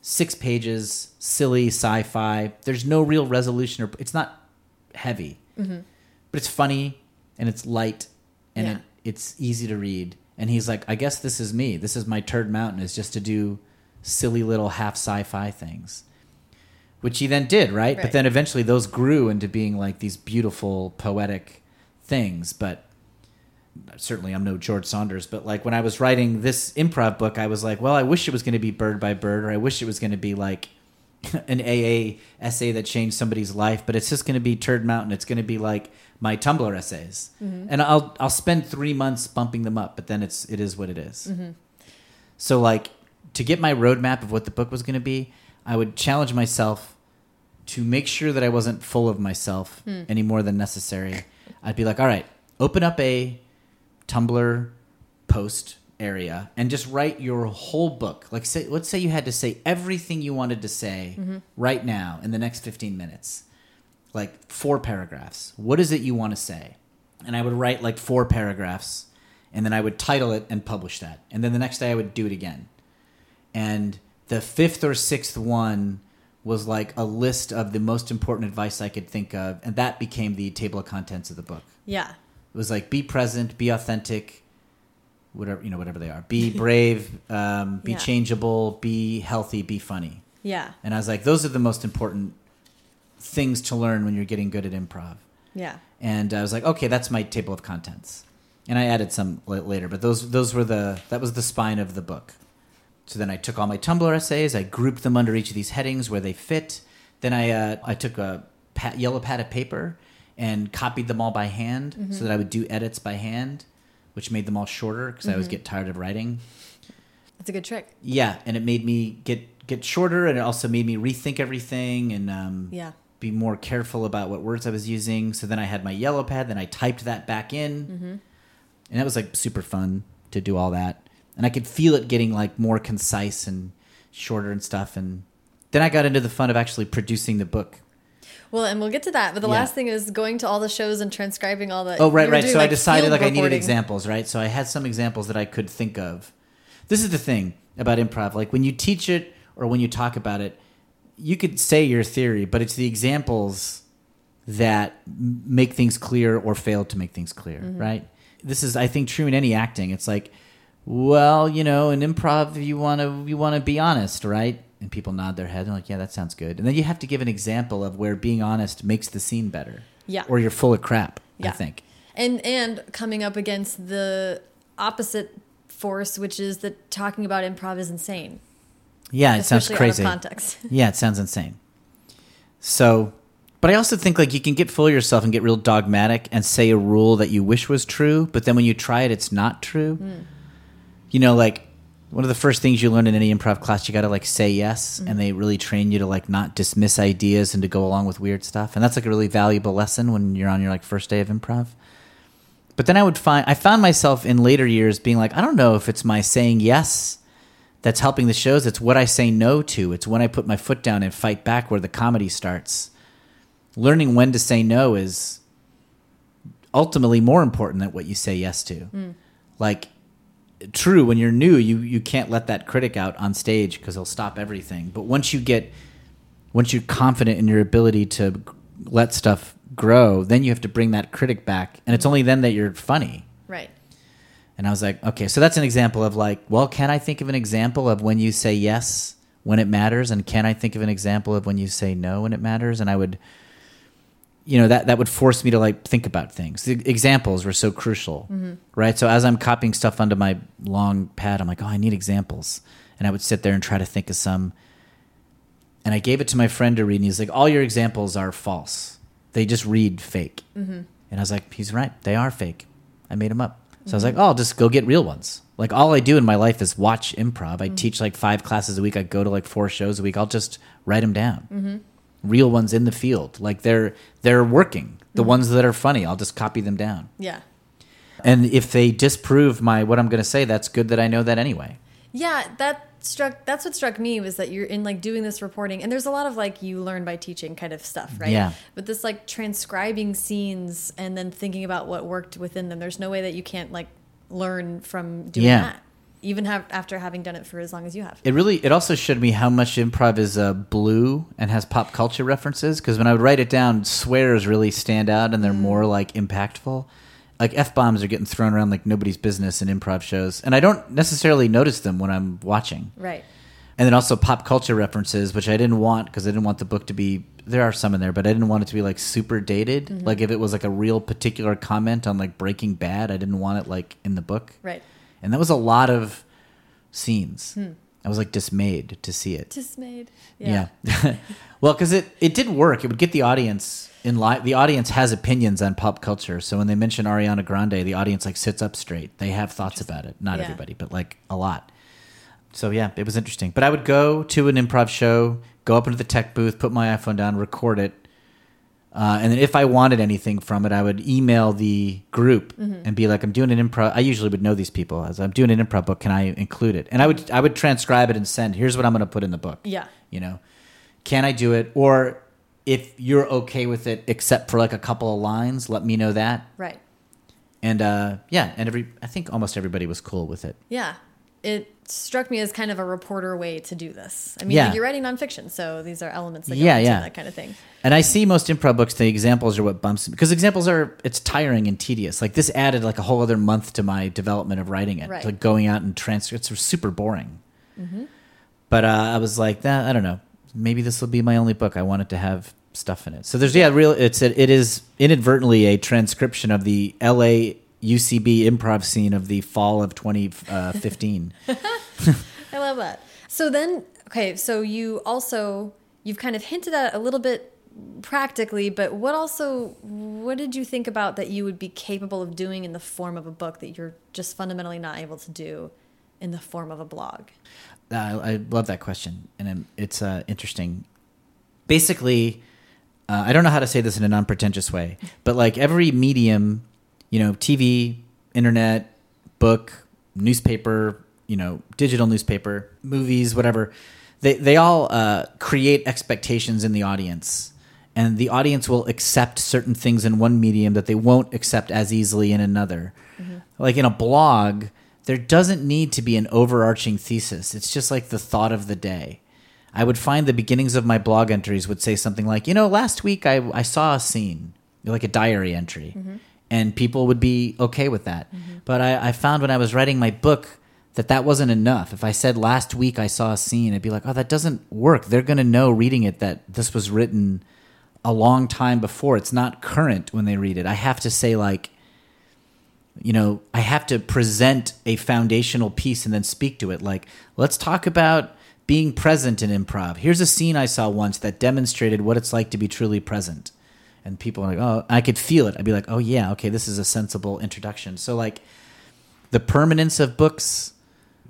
six pages silly sci-fi. There's no real resolution or it's not heavy mm-hmm. but it's funny and it's light and Yeah. it, it's easy to read. And he's like i guess this is me. This is my turd mountain is just to do silly little half sci-fi things which he then did right, but then eventually those grew into being like these beautiful poetic things. But certainly I'm no George Saunders, but like when I was writing this improv book, I was like, well, I wish it was going to be bird by bird, or I wish it was going to be like an AA essay that changed somebody's life, but it's just going to be Turd Mountain. It's going to be like my Tumblr essays, mm-hmm. and I'll I'll spend three months bumping them up, but then it's it is what it is. Mm-hmm. So like to get my roadmap of what the book was going to be, I would challenge myself to make sure that I wasn't full of myself hmm. any more than necessary. I'd be like, all right, open up a Tumblr post area and just write your whole book. Like say let's say you had to say everything you wanted to say mm-hmm. right now in the next 15 minutes. Like four paragraphs. What is it you want to say? And I would write like four paragraphs and then I would title it and publish that. And then the next day I would do it again. And the fifth or sixth one was like a list of the most important advice I could think of, and that became the table of contents of the book. Yeah. It was like be present, be authentic, whatever you know, whatever they are. Be brave, um, be Yeah. changeable, be healthy, be funny. Yeah. And I was like, those are the most important things to learn when you're getting good at improv. Yeah. And I was like, okay, that's my table of contents. And I added some later, but those those were the that was the spine of the book. So then I took all my Tumblr essays, I grouped them under each of these headings where they fit. Then I uh, I took a pa- yellow pad of paper and copied them all by hand so mm-hmm. that I would do edits by hand, which made them all shorter because I always mm-hmm. get tired of writing. That's a good trick. Yeah, and it made me get get shorter, and it also made me rethink everything and um, Yeah. be more careful about what words I was using. So then I had my yellow pad, then I typed that back in, mm-hmm. and that was like super fun to do all that. And I could feel it getting like more concise and shorter and stuff. And then I got into the fun of actually producing the book. Well, and we'll get to that. But the Yeah. last thing is going to all the shows and transcribing all the. Oh, right, right. doing, So I decided like I needed examples, right? So I had some examples that I could think of. This is the thing about improv. Like when you teach it or when you talk about it, you could say your theory, but it's the examples that make things clear or fail to make things clear, Mm-hmm. right? This is, I think, true in any acting. It's like, well, you know, in improv, you want to you want to be honest, right? And people nod their head and like, yeah, that sounds good. And then you have to give an example of where being honest makes the scene better. Yeah. Or you're full of crap. yeah. I think. and and coming up against the opposite force, which is that talking about improv is insane. Yeah, it sounds crazy. Context. Yeah, it sounds insane. So, but I also think like you can get full of yourself and get real dogmatic and say a rule that you wish was true, but then when you try it, it's not true. Hmm. You know, like one of the first things you learn in any improv class, you got to like say yes, Mm-hmm. and they really train you to like not dismiss ideas and to go along with weird stuff, and that's like a really valuable lesson when you're on your like first day of improv. But then I would find I found myself in later years being like, I don't know if it's my saying yes that's helping the shows. It's what I say no to. It's when I put my foot down and fight back where the comedy starts. Learning when to say no is ultimately more important than what you say yes to. Like, true, when you're new, you, you can't let that critic out on stage because he'll stop everything. But once you get, once you're confident in your ability to let stuff grow, then you have to bring that critic back, and it's only then that you're funny. Right. And I was like, okay, so that's an example of like, well, can I think of an example of when you say yes when it matters, and can I think of an example of when you say no when it matters? And I would, you know, that that would force me to like think about things. The examples were so crucial, mm-hmm. right? So as I'm copying stuff onto my long pad, I'm like, oh, I need examples, and I would sit there and try to think of some. And I gave it to my friend to read, and he's like, all your examples are false. They just read fake. Mm-hmm. And I was like, he's right. They are fake. I made them up. So I was mm-hmm. like, oh, I'll just go get real ones. Like all I do in my life is watch improv. I teach like five classes a week. I go to like four shows a week. I'll just write them down. Real ones in the field. Like they're they're working. The mm-hmm. ones that are funny, I'll just copy them down. Yeah. And if they disprove my what I'm going to say, that's good that I know that anyway. Yeah, that struck that's what struck me was that you're in like doing this reporting and there's a lot of like you learn by teaching kind of stuff, right? Yeah. But this like transcribing scenes and then thinking about what worked within them, there's no way that you can't like learn from doing Yeah. that. Even have after having done it for as long as you have. It really it also showed me how much improv is uh, blue and has pop culture references because when I would write it down, swears really stand out and they're more like impactful. Like f bombs are getting thrown around like nobody's business in improv shows, and I don't necessarily notice them when I'm watching. Right. And then also pop culture references, which I didn't want because I didn't want the book to be. There are some in there, but I didn't want it to be like super dated. Like if it was like a real particular comment on like Breaking Bad, I didn't want it like in the book. Right. And that was a lot of scenes. Hmm. I was like dismayed to see it. Dismayed. Yeah. well, because it, it did work. It would get the audience in line. The audience has opinions on pop culture. So when they mention Ariana Grande, the audience like sits up straight. They have thoughts about it. Not Yeah. everybody, but like a lot. So yeah, it was interesting. But I would go to an improv show, go up into the tech booth, put my iPhone down, record it. Uh, and then if I wanted anything from it, I would email the group Mm-hmm. and be like, "I'm doing an improv." I usually would know these people as I'm doing an improv book. Can I include it? And I would I would transcribe it and send. Here's what I'm going to put in the book Yeah. you know can i do it or if you're okay with it except for like a couple of lines let me know that Right. and uh yeah and every i think almost everybody was cool with it Yeah. It struck me as kind of a reporter way to do this. I mean, Yeah. like you're writing nonfiction, so these are elements that go Yeah, yeah. that kind of thing. and i see most improv books the examples are what bumps because examples are it's tiring and tedious like this added like a whole other month to my development of writing it Right. like going out and transfer it's super boring but uh, i was like that i don't know maybe this will be my only book i wanted to have stuff in it so there's yeah real it's it is inadvertently a transcription of the la ucb improv scene of the fall of 2015 I love that. So then, okay, so you also you've kind of hinted at a little bit practically, but what also what did you think about that you would be capable of doing in the form of a book that you're just fundamentally not able to do in the form of a blog? Uh, I love that question, and it's uh, interesting. Basically, uh, I don't know how to say this in a non-pretentious way, but like every medium, you know, TV, internet, book, newspaper, you know, digital newspaper, movies, whatever, they they all uh, create expectations in the audience, and the audience will accept certain things in one medium that they won't accept as easily in another. Like in a blog, there doesn't need to be an overarching thesis. It's just like the thought of the day. I would find the beginnings of my blog entries would say something like, you know, last week I, I saw a scene, like a diary entry, and people would be okay with that. Mm-hmm. But I, I found when I was writing my book that that wasn't enough. If I said last week I saw a scene, I'd be like, oh, that doesn't work. They're going to know reading it that this was written a long time before. It's not current when they read it. I have to say, like, you know, I have to present a foundational piece and then speak to it. Like, let's talk about being present in improv. Here's a scene I saw once that demonstrated what it's like to be truly present. And people are like, oh, I could feel it. I'd be like, oh, yeah, okay, this is a sensible introduction. So, like, the permanence of books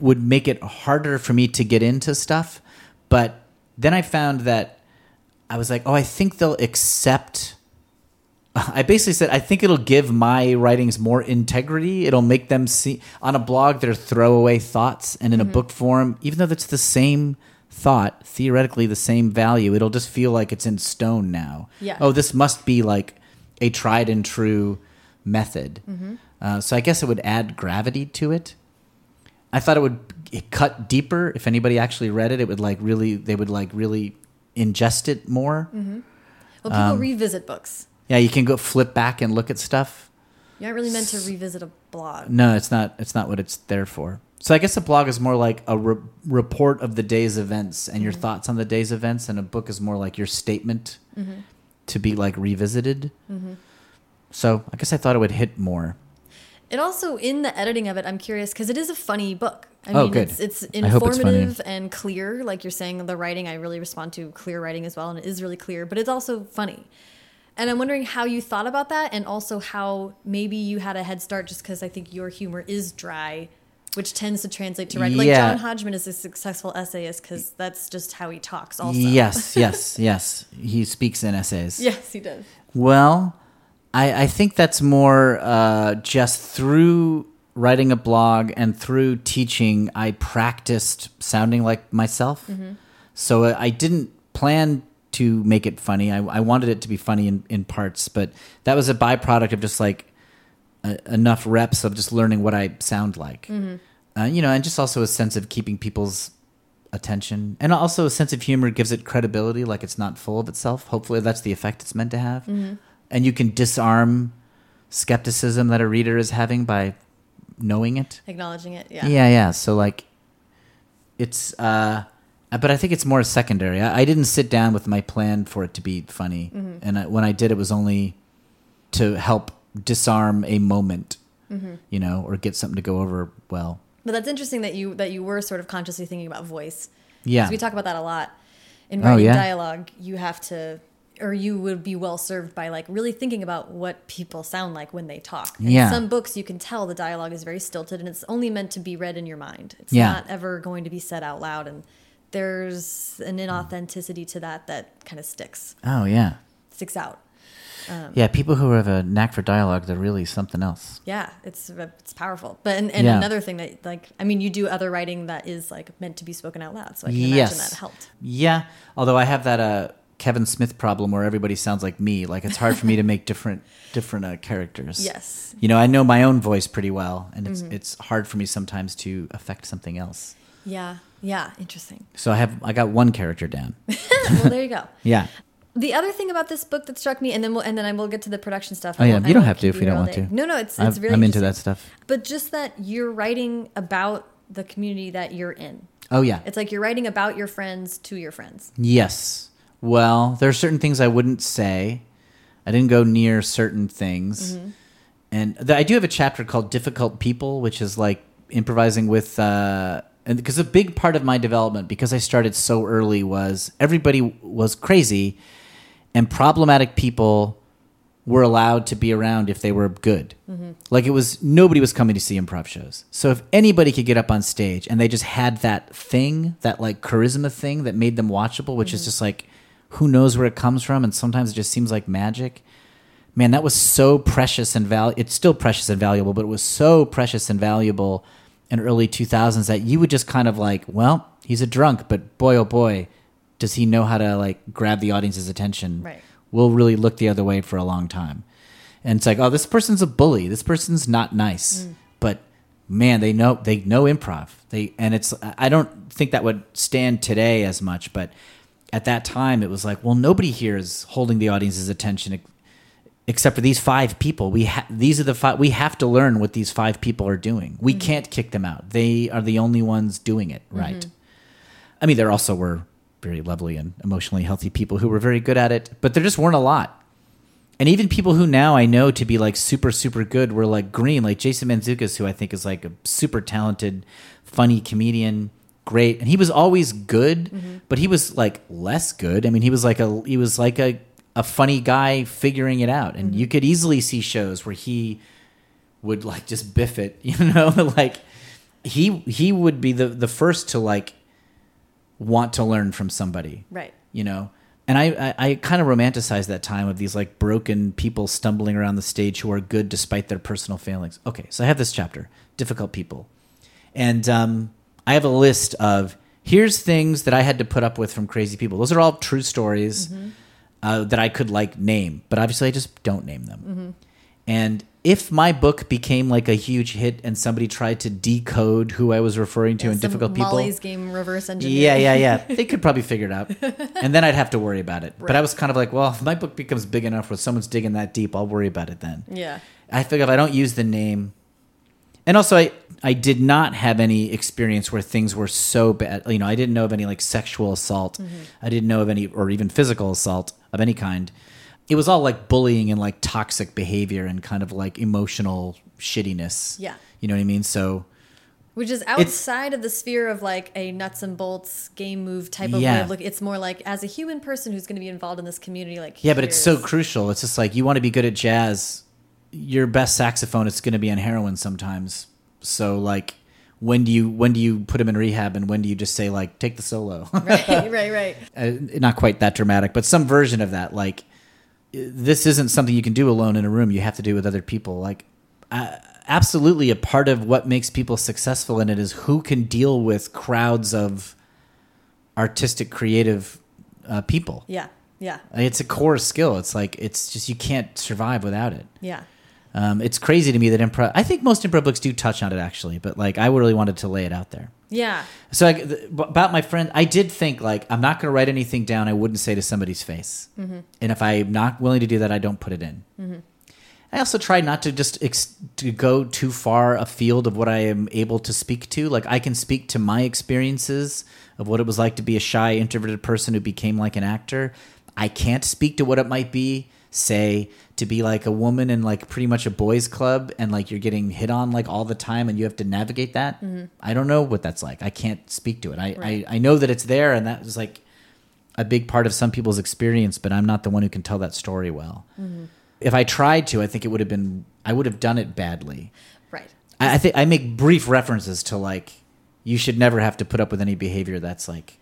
would make it harder for me to get into stuff. But then I found that I was like, oh, I think they'll accept. I basically said, I think it'll give my writings more integrity. It'll make them see on a blog they're throwaway thoughts, and in a mm-hmm. book form, even though that's the same thought, theoretically the same value, it'll just feel like it's in stone now. Yeah. Oh, this must be like a tried and true method. Uh, so I guess it would add gravity to it. I thought it would it cut deeper. If anybody actually read it, it would like really they would like really ingest it more. Well, people Um, revisit books. Yeah, you can go flip back and look at stuff. You're not really meant to revisit a blog. No, it's not. It's not what it's there for. So I guess a blog is more like a re- report of the day's events and your Mm-hmm. thoughts on the day's events, and a book is more like your statement Mm-hmm. to be like revisited. So I guess I thought it would hit more. It also in the editing of it, I'm curious because it is a funny book. I Oh, mean, good. it's it's I hope it's informative and clear. Like you're saying, the writing I really respond to clear writing as well, and it is really clear. But it's also funny, and I'm wondering how you thought about that, and also how maybe you had a head start just because I think your humor is dry, which tends to translate to writing. Like Yeah. John Hodgman is a successful essayist because that's just how he talks. Also, Yes, yes, yes. He speaks in essays. yes, he does. Well, I, I think that's more uh, just through writing a blog and through teaching, I practiced sounding like myself. So uh, I didn't plan to make it funny. I, I wanted it to be funny in, in parts, but that was a byproduct of just like enough reps of just learning what I sound like. Uh, you know, and just also a sense of keeping people's attention. And also a sense of humor gives it credibility like it's not full of itself. Hopefully that's the effect it's meant to have. And you can disarm skepticism that a reader is having by knowing it. Acknowledging it, yeah. yeah yeah, so like it's uh but i think it's more secondary. I, I didn't sit down with my plan for it to be funny. And I, when i did it was only to help disarm a moment mm-hmm. you know or get something to go over well But that's interesting that you that you were sort of consciously thinking about voice. yeah we talk about that a lot in Oh, writing yeah? dialogue. You have to, or you would be well served by like really thinking about what people sound like when they talk. In Yeah. some books, you can tell the dialogue is very stilted, and it's only meant to be read in your mind. It's Yeah. not ever going to be said out loud, and there's an mm. inauthenticity to that that kind of sticks oh yeah sticks out. Yeah people who have a knack for dialogue they're really something else Yeah, it's it's powerful. But and, and Yeah. another thing that like I mean, you do other writing that is like meant to be spoken out loud, so I can imagine yes that helped. yeah although i have that uh kevin smith problem where everybody sounds like me like it's hard for me to make different different uh, characters Yes. you know i know my own voice pretty well and it's it's hard for me sometimes to affect something else Yeah. Yeah. Interesting. so i have i got one character down well, there you go. yeah The other thing about this book that struck me, and then we'll, and then I will get to the production stuff. Oh, yeah. You don't have to if you don't want day. to. No, no, it's it's really. i'm into that stuff But just that you're writing about the community that you're in. oh yeah It's like you're writing about your friends to your friends. Yes. Well, there are certain things I wouldn't say. I didn't go near certain things. And th- I do have a chapter called Difficult People, which is like improvising with. Uh, and because a big part of my development, because I started so early, was everybody was crazy, and problematic people were allowed to be around if they were good. Mm-hmm. Like it was nobody was coming to see improv shows. So if anybody could get up on stage and they just had that thing, that like charisma thing that made them watchable, which is mm-hmm. just like who knows where it comes from and sometimes it just seems like magic. Man, that was so precious and val it's still precious and valuable, but it was so precious and valuable in early 2000s that you would just kind of like, well, he's a drunk, but boy oh boy, does he know how to like grab the audience's attention Right. will really look the other way for a long time. And it's like, oh, this person's a bully. This person's not nice. Mm. But man, they know they know improv. They and it's I don't think that would stand today as much, but at that time it was like, well, nobody here is holding the audience's attention except for these five people. We ha- these are the five we have to learn what these five people are doing. We mm-hmm. can't kick them out. They are the only ones doing it, right? Mm-hmm. I mean, there also were very lovely and emotionally healthy people who were very good at it, but there just weren't a lot. And even people who now I know to be like super, super good were like green, like Jason Mantzoukas, who I think is like a super talented, funny comedian, great. And he was always good, mm-hmm. but he was like less good. I mean, he was like a he was like a, a funny guy figuring it out. And mm-hmm. you could easily see shows where he would like just biff it, you know, like he he would be the the first to like want to learn from somebody Right. you know? And i i, I kind of romanticize that time of these like broken people stumbling around the stage who are good despite their personal failings. Okay so i have this chapter difficult people. And um, i have a list of here's things that i had to put up with from crazy people. Those are all true stories uh, that i could like name but obviously i just don't name them. And if my book became like a huge hit and somebody tried to decode who I was referring to Yeah, in some difficult people, Molly's game reverse engineering. yeah, yeah, yeah, they could probably figure it out, and then I'd have to worry about it. But I was kind of like, well, if my book becomes big enough where someone's digging that deep, I'll worry about it then. Yeah. I figure if I don't use the name, and also I I did not have any experience where things were so bad. You know, I didn't know of any like sexual assault. Mm-hmm. I didn't know of any or even physical assault of any kind. It was all like bullying and like toxic behavior and kind of like emotional shittiness. Yeah. you know what I mean. So Which is outside of the sphere of like a nuts and bolts game move type of Yeah. way of look. It's more like as a human person who's going to be involved in this community. Like yeah, but it's so crucial. It's just like you want to be good at jazz. Your best saxophonist is going to be on heroin sometimes. So like. When do you when do you put him in rehab and when do you just say like take the solo? right, right, right. uh, not quite that dramatic, but some version of that. Like, this isn't something you can do alone in a room. You have to do with other people. Like, uh, absolutely, a part of what makes people successful in it is who can deal with crowds of artistic, creative uh, people. Yeah, yeah, It's a core skill. It's like it's just you can't survive without it. yeah. Um, it's crazy to me that improv. I think most improv books do touch on it actually, but like I really wanted to lay it out there. Yeah. So I, about my friend, I did think like I'm not going to write anything down I wouldn't say to somebody's face, mm-hmm. and if I'm not willing to do that, I don't put it in. Mm-hmm. I also try not to just ex- to go too far afield of what I am able to speak to. Like I can speak to my experiences of what it was like to be a shy, introverted person who became like an actor. I can't speak to what it might be, say, to be like a woman in like pretty much a boys' club and like you're getting hit on like all the time and you have to navigate that. I don't know what that's like. I can't speak to it. I, Right. I, I know that it's there and that was like a big part of some people's experience, but I'm not the one who can tell that story well. If I tried to, I think it would have been, I would have done it badly. Right. I, I think I make brief references to like, you should never have to put up with any behavior that's like,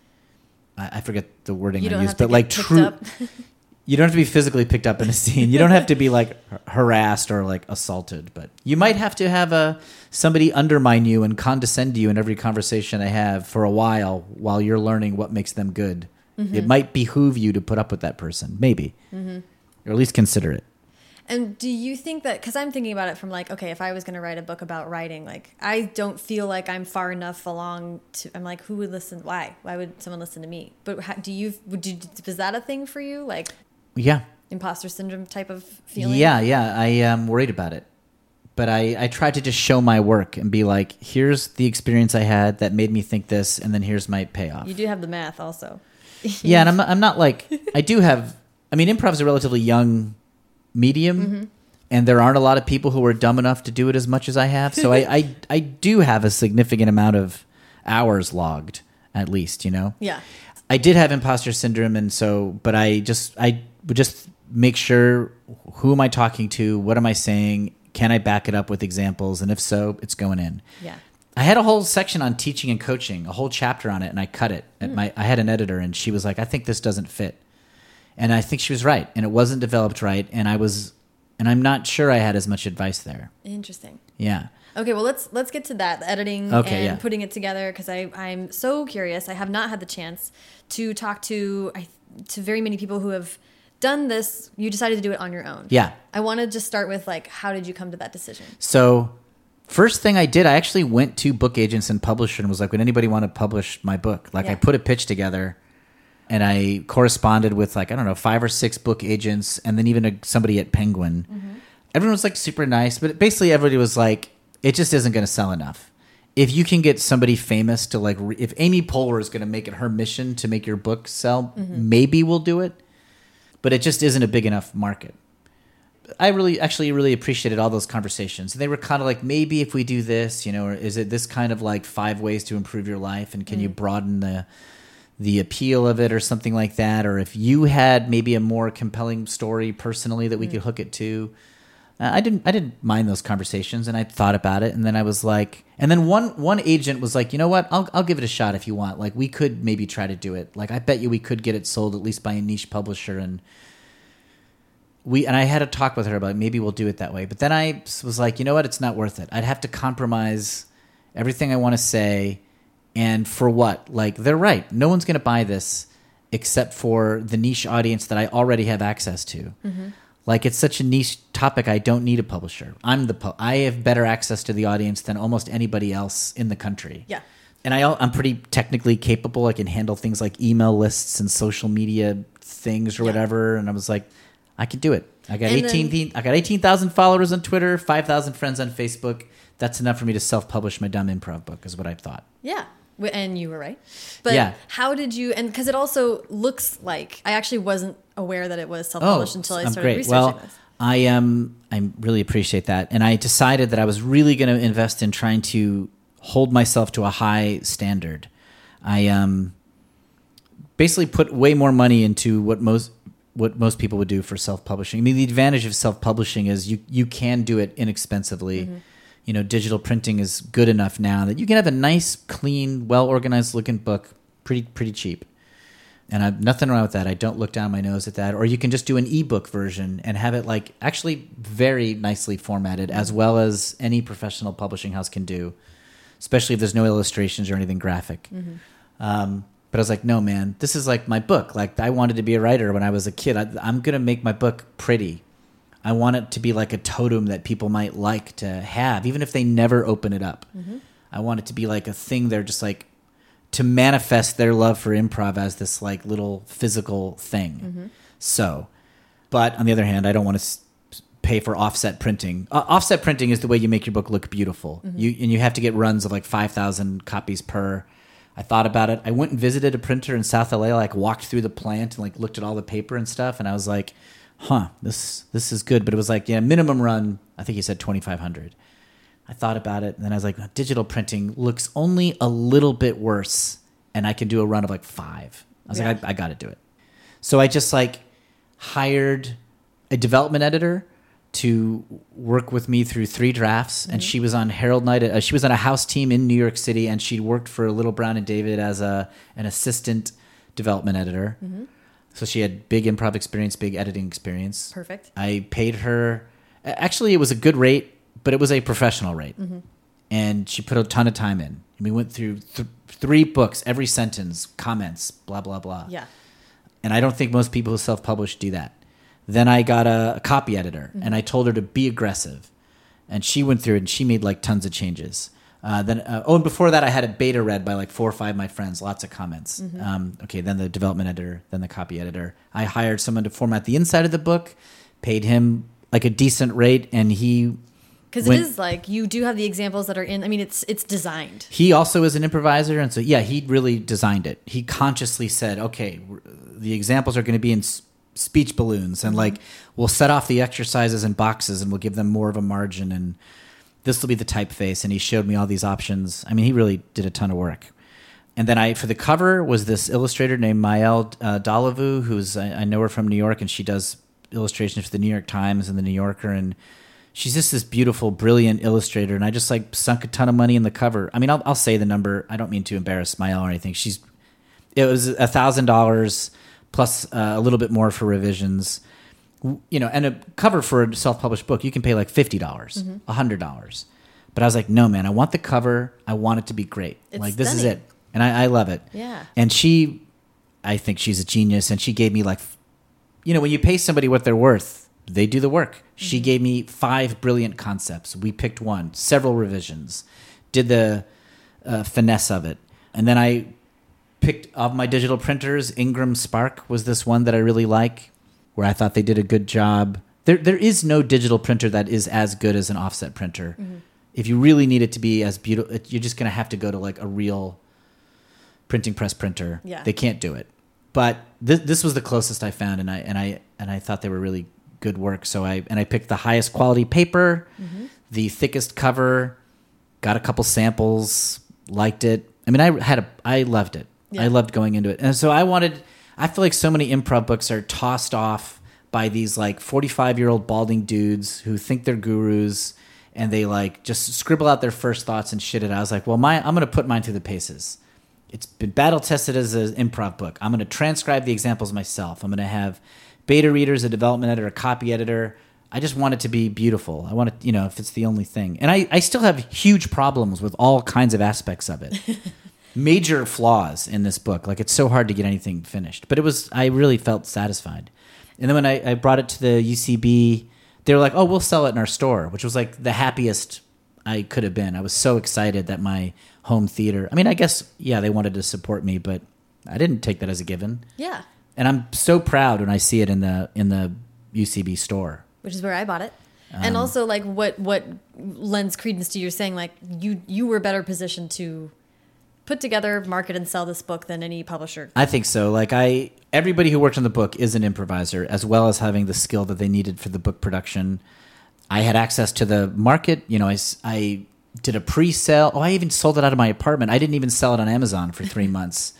I, I forget the wording You I use, but like true. You don't have to be physically picked up in a scene. You don't have to be like harassed or like assaulted, but you might have to have a somebody undermine you and condescend to you in every conversation they have for a while while you're learning what makes them good. Mm-hmm. It might behoove you to put up with that person, maybe, Mm-hmm. or at least consider it. And do you think that because I'm thinking about it from like, okay, if I was going to write a book about writing, like I don't feel like I'm far enough along to. I'm like, who would listen? Why? Why would someone listen to me? But how, do you? Would you? Was that a thing for you? Like Yeah, imposter syndrome type of feeling? Yeah, yeah. I am worried about it. But I, I try to just show my work and be like, here's the experience I had that made me think this, and then here's my payoff. You do have the math also. Yeah, and I'm not, I'm not like, I do have, I mean, improv is a relatively young medium, Mm-hmm. and there aren't a lot of people who are dumb enough to do it as much as I have. So I, I, I do have a significant amount of hours logged, at least, you know? Yeah. I did have imposter syndrome, and so, but I just, I just make sure who am I talking to? What am I saying? Can I back it up with examples? And if so, it's going in. Yeah. I had a whole section on teaching and coaching, a whole chapter on it, and I cut it. At hmm. my, I had an editor, and she was like, "I think this doesn't fit," and I think she was right, and it wasn't developed right, and I was, and I'm not sure I had as much advice there. Interesting. Yeah, Okay, well let's let's get to that the editing Okay, and yeah. putting it together because I I'm so curious. I have not had the chance to talk to I to very many people who have done this. You decided to do it on your own. yeah. I want to just start with like how did you come to that decision? So, first thing I did, I actually went to book agents and publisher and was like, "Would anybody want to publish my book?" Like, I put a pitch together, and I corresponded with like I don't know five or six book agents, and then even a, somebody at Penguin. Mm-hmm. Everyone was like super nice, but basically everybody was like, "It just isn't going to sell enough." If you can get somebody famous to like, re- if Amy Poehler is going to make it her mission to make your book sell, mm-hmm. maybe we'll do it. But it just isn't a big enough market. I really actually really appreciated all those conversations. And they were kind of like maybe if we do this, you know, or is it this kind of like five ways to improve your life and can you mm. broaden the the appeal of it or something like that or if you had maybe a more compelling story personally that we could mm. hook it to. Uh, I didn't I didn't mind those conversations and I thought about it and then I was like and then one one agent was like, "You know what? I'll I'll give it a shot if you want. Like we could maybe try to do it. Like I bet you we could get it sold at least by a niche publisher and we and I had a talk with her about maybe we'll do it that way. But then I was like, you know what? It's not worth it. I'd have to compromise everything I want to say, and for what? Like they're right. No one's going to buy this except for the niche audience that I already have access to. Like it's such a niche topic. I don't need a publisher. I'm the pu- I have better access to the audience than almost anybody else in the country. Yeah. And I, I'm pretty technically capable. I can handle things like email lists and social media things or Yeah. whatever. And I was like, I can do it. I got And eighteen. then- I got eighteen thousand followers on Twitter, five thousand friends on Facebook. That's enough for me to self-publish my dumb improv book. Is what I thought. Yeah. And you were right. But Yeah. how did you, and because it also looks like, I actually wasn't aware that it was self published until I Oh, started great. researching Well, this. I um, I really appreciate that, and I decided that I was really going to invest in trying to hold myself to a high standard. I um, basically put way more money into what most what most people would do for self publishing. I mean, the advantage of self publishing is you you can do it inexpensively. Mm-hmm. You know, digital printing is good enough now that you can have a nice, clean, well organized looking book pretty pretty cheap. And I've nothing wrong with that. I don't look down my nose at that. Or you can just do an ebook version and have it like actually very nicely formatted, as well as any professional publishing house can do, especially if there's no illustrations or anything graphic. Um, but I was like, no, man, this is like my book. Like I wanted to be a writer when I was a kid. I, I'm gonna make my book pretty. I want it to be like a totem that people might like to have, even if they never open it up. I want it to be like a thing they're just like to manifest their love for improv as this like little physical thing. So, but on the other hand, I don't want to s- pay for offset printing. Uh, offset printing is the way you make your book look beautiful. You and you have to get runs of like five thousand copies per. I thought about it. I went and visited a printer in South LA. Like walked through the plant and like looked at all the paper and stuff, and I was like, "Huh, this this is good." But it was like, yeah, minimum run. I think he said twenty five hundred. I thought about it, and then I was like, digital printing looks only a little bit worse, and I can do a run of like five. I was like, I, I got to do it. So I just like hired a development editor to work with me through three drafts, and she was on Harold Night. Uh, she was on a house team in New York City, and she worked for Little Brown and David as a an assistant development editor. So she had big improv experience, big editing experience. Perfect. I paid her. Actually, it was a good rate, but it was a professional rate, and she put a ton of time in. And we went through th- three books, every sentence, comments, blah blah blah. Yeah. And I don't think most people who self-publish do that. Then I got a, a copy editor, and I told her to be aggressive, and she went through and she made like tons of changes. Uh, then uh, oh, and before that, I had a beta read by like four or five of my friends, lots of comments. Um, okay, then the development editor, then the copy editor. I hired someone to format the inside of the book, paid him like a decent rate, and he Because it is like you do have the examples that are in. I mean, it's it's designed. he also is an improviser and so yeah he really designed it he consciously said okay the examples are going to be in speech balloons and like we'll set off the exercises in boxes and we'll give them more of a margin and this will be the typeface and he showed me all these options i mean he really did a ton of work and then I, for the cover, was this illustrator named Maëlle uh, Doliveux, who's I, I know her from New York, and she does illustrations for the New York Times and the New Yorker, and she's just this beautiful, brilliant illustrator. And I just like sunk a ton of money in the cover. I mean, I'll, I'll say the number. I don't mean to embarrass Maëlle or anything. She's it was a thousand dollars plus uh, a little bit more for revisions. You know, and a cover for a self-published book, you can pay like fifty dollars, a hundred dollars. But I was like, no, man, I want the cover. I want it to be great. It's like this is it, and I, I love it. Yeah. And she, I think she's a genius, and she gave me like, you know, when you pay somebody what they're worth, they do the work. She gave me five brilliant concepts. We picked one, several revisions, did the uh, finesse of it, and then I picked of my digital printers. Ingram Spark was this one that I really like, where I thought they did a good job. There, there is no digital printer that is as good as an offset printer. If you really need it to be as beautiful, you're just going to have to go to like a real printing press printer. Yeah. They can't do it. But this, this was the closest I found, and I and I and I thought they were really good work. So I and I picked the highest quality paper, mm-hmm. the thickest cover, got a couple samples, liked it. I mean, I had a I loved it. Yeah. I loved going into it, and so I wanted. I feel like so many improv books are tossed off by these like forty-five year old balding dudes who think they're gurus, and they like just scribble out their first thoughts and shit it. I was like, well, my I'm going to put mine through the paces. It's been battle tested as an improv book. I'm going to transcribe the examples myself. I'm going to have beta readers, a development editor, a copy editor. I just want it to be beautiful. I want it, you know, if it's the only thing. And I, I still have huge problems with all kinds of aspects of it. Major flaws in this book. Like it's so hard to get anything finished. But it was, I really felt satisfied. And then when I, I brought it to the UCB, they were like, "Oh, we'll sell it in our store," which was like the happiest I could have been. I was so excited that my home theater. I mean, I guess yeah, they wanted to support me, but I didn't take that as a given. Yeah. And I'm so proud when I see it in the in the UCB store. Which is where I bought it. Um, and also like what what lends credence to your saying like you you were better positioned to put together, market and sell this book than any publisher. I think so. Like I, everybody who worked on the book is an improviser, as well as having the skill that they needed for the book production. I had access to the market. You know, I, I did a pre-sale. Oh, I even sold it out of my apartment. I didn't even sell it on Amazon for three months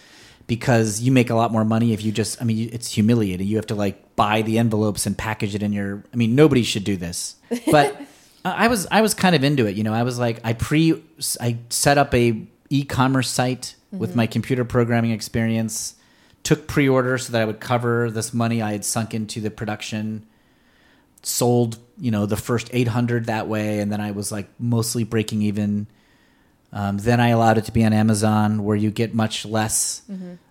because you make a lot more money if you just. I mean, it's humiliating. You have to like buy the envelopes and package it in your. I mean, nobody should do this, but. I was I was kind of into it, you know. I was like I pre I set up a e-commerce site with mm-hmm. my computer programming experience, took pre-order so that I would cover this money I had sunk into the production, sold, you know, the first 800 that way and then I was like mostly breaking even. Um, then I allowed it to be on Amazon where you get much less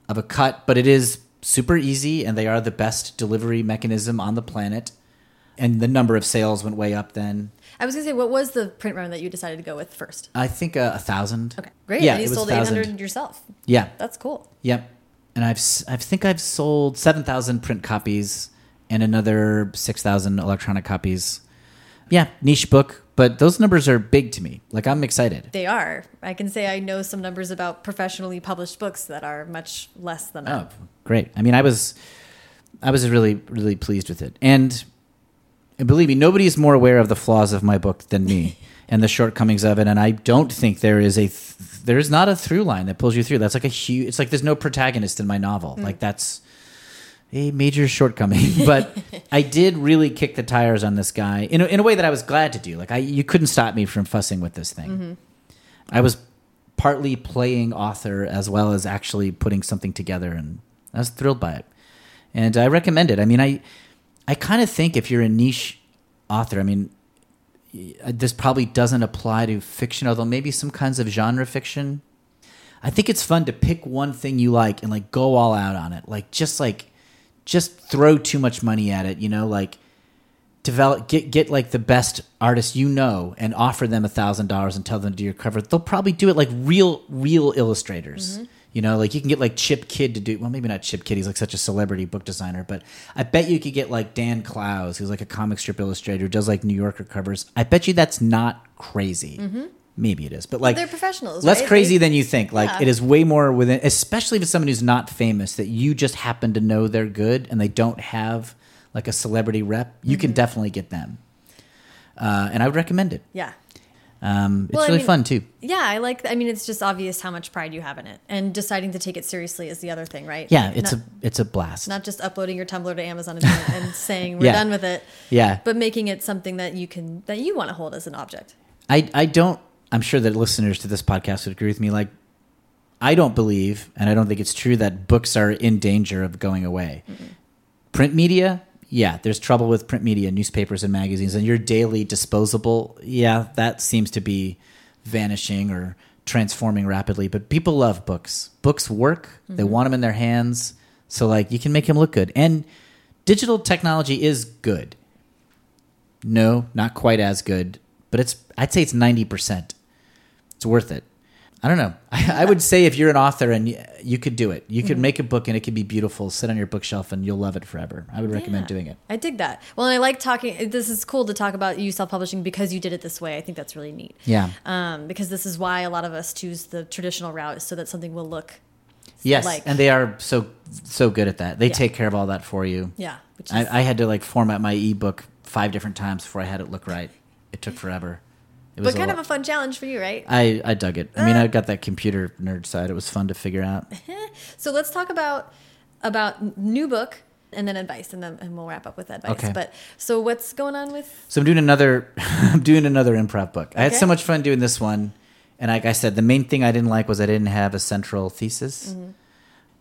of a cut, but it is super easy and they are the best delivery mechanism on the planet. And the number of sales went way up then. I was gonna say, what was the print run that you decided to go with first? I think a, a thousand. Okay, great. Yeah, and you sold 1,000. 800 yourself. Yeah. That's cool. Yep. And I've I think I've sold seven thousand print copies and another six thousand electronic copies. Yeah, niche book, but those numbers are big to me. Like I'm excited. They are. I can say I know some numbers about professionally published books that are much less than Oh, that. great. I mean, I was I was really really pleased with it. And, and believe me, nobody is more aware of the flaws of my book than me and the shortcomings of it. And I don't think there is a th- there is not a through line that pulls you through. That's like a huge. It's like there's no protagonist in my novel. Mm. Like that's a major shortcoming. But I did really kick the tires on this guy in a, in a way that I was glad to do. Like I, you couldn't stop me from fussing with this thing. Mm-hmm. I was partly playing author as well as actually putting something together, and I was thrilled by it. And I recommend it. I mean, I I kind of think if you're a niche author, I mean, this probably doesn't apply to fiction, although maybe some kinds of genre fiction. I think it's fun to pick one thing you like and like go all out on it. Like just like just throw too much money at it, you know, like develop get get like the best artist you know and offer them a thousand dollars and tell them to do your cover. They'll probably do it like real real illustrators. Mm-hmm. You know, like you can get like Chip Kidd to do well, maybe not Chip Kidd, he's like such a celebrity book designer, but I bet you could get like Dan Clowes, who's like a comic strip illustrator, who does like New Yorker covers. I bet you that's not crazy. Mm-hmm. Maybe it is, but like They're professionals, Less right? crazy They- than you think. Like Yeah. it is way more within, especially if it's someone who's not famous that you just happen to know they're good and they don't have like a celebrity rep. You Mm-hmm. can definitely get them, uh, and I would recommend it. Yeah. Um, it's Well, I really mean- fun too. Yeah, I like. I mean, it's just obvious how much pride you have in it, and deciding to take it seriously is the other thing, right? Yeah, it's not, a it's a blast. not just uploading your Tumblr to Amazon and, and saying we're Yeah. done with it, yeah, but making it something that you can that you want to hold as an object. I I don't. I'm sure that listeners to this podcast would agree with me. Like, I don't believe, and I don't think it's true that books are in danger of going away. Print media, yeah, there's trouble with print media, newspapers and magazines, and your daily disposable, yeah, that seems to be vanishing or transforming rapidly. But people love books. Books work. They mm-hmm. want them in their hands, so like you can make them look good. And digital technology is good. No, not quite as good, but it's I'd say it's ninety percent. It's worth it. I don't know. I, I would say if you're an author and you, you could do it, you Mm-hmm. could make a book and it could be beautiful, sit on your bookshelf, and you'll love it forever. I would recommend Yeah. doing it. I dig that. Well, and I like talking. This is cool to talk about you self-publishing because you did it this way. I think that's really neat. Yeah. Um, because this is why a lot of us choose the traditional route, so that something will look, Yes, like- and they are so so good at that. They Yeah. take care of all that for you. yeah. I, I had to like format my ebook five different times before I had it look right. It took forever. It but kind of a fun challenge for you, right? I, I dug it. I mean, uh. I got that computer nerd side. It was fun to figure out. So let's talk about about new book and then advice, and then and we'll wrap up with advice. Okay. But so what's going on with? So I'm doing another I'm doing another improv book. I had so much fun doing this one. And like I said, the main thing I didn't like was I didn't have a central thesis. Mm-hmm.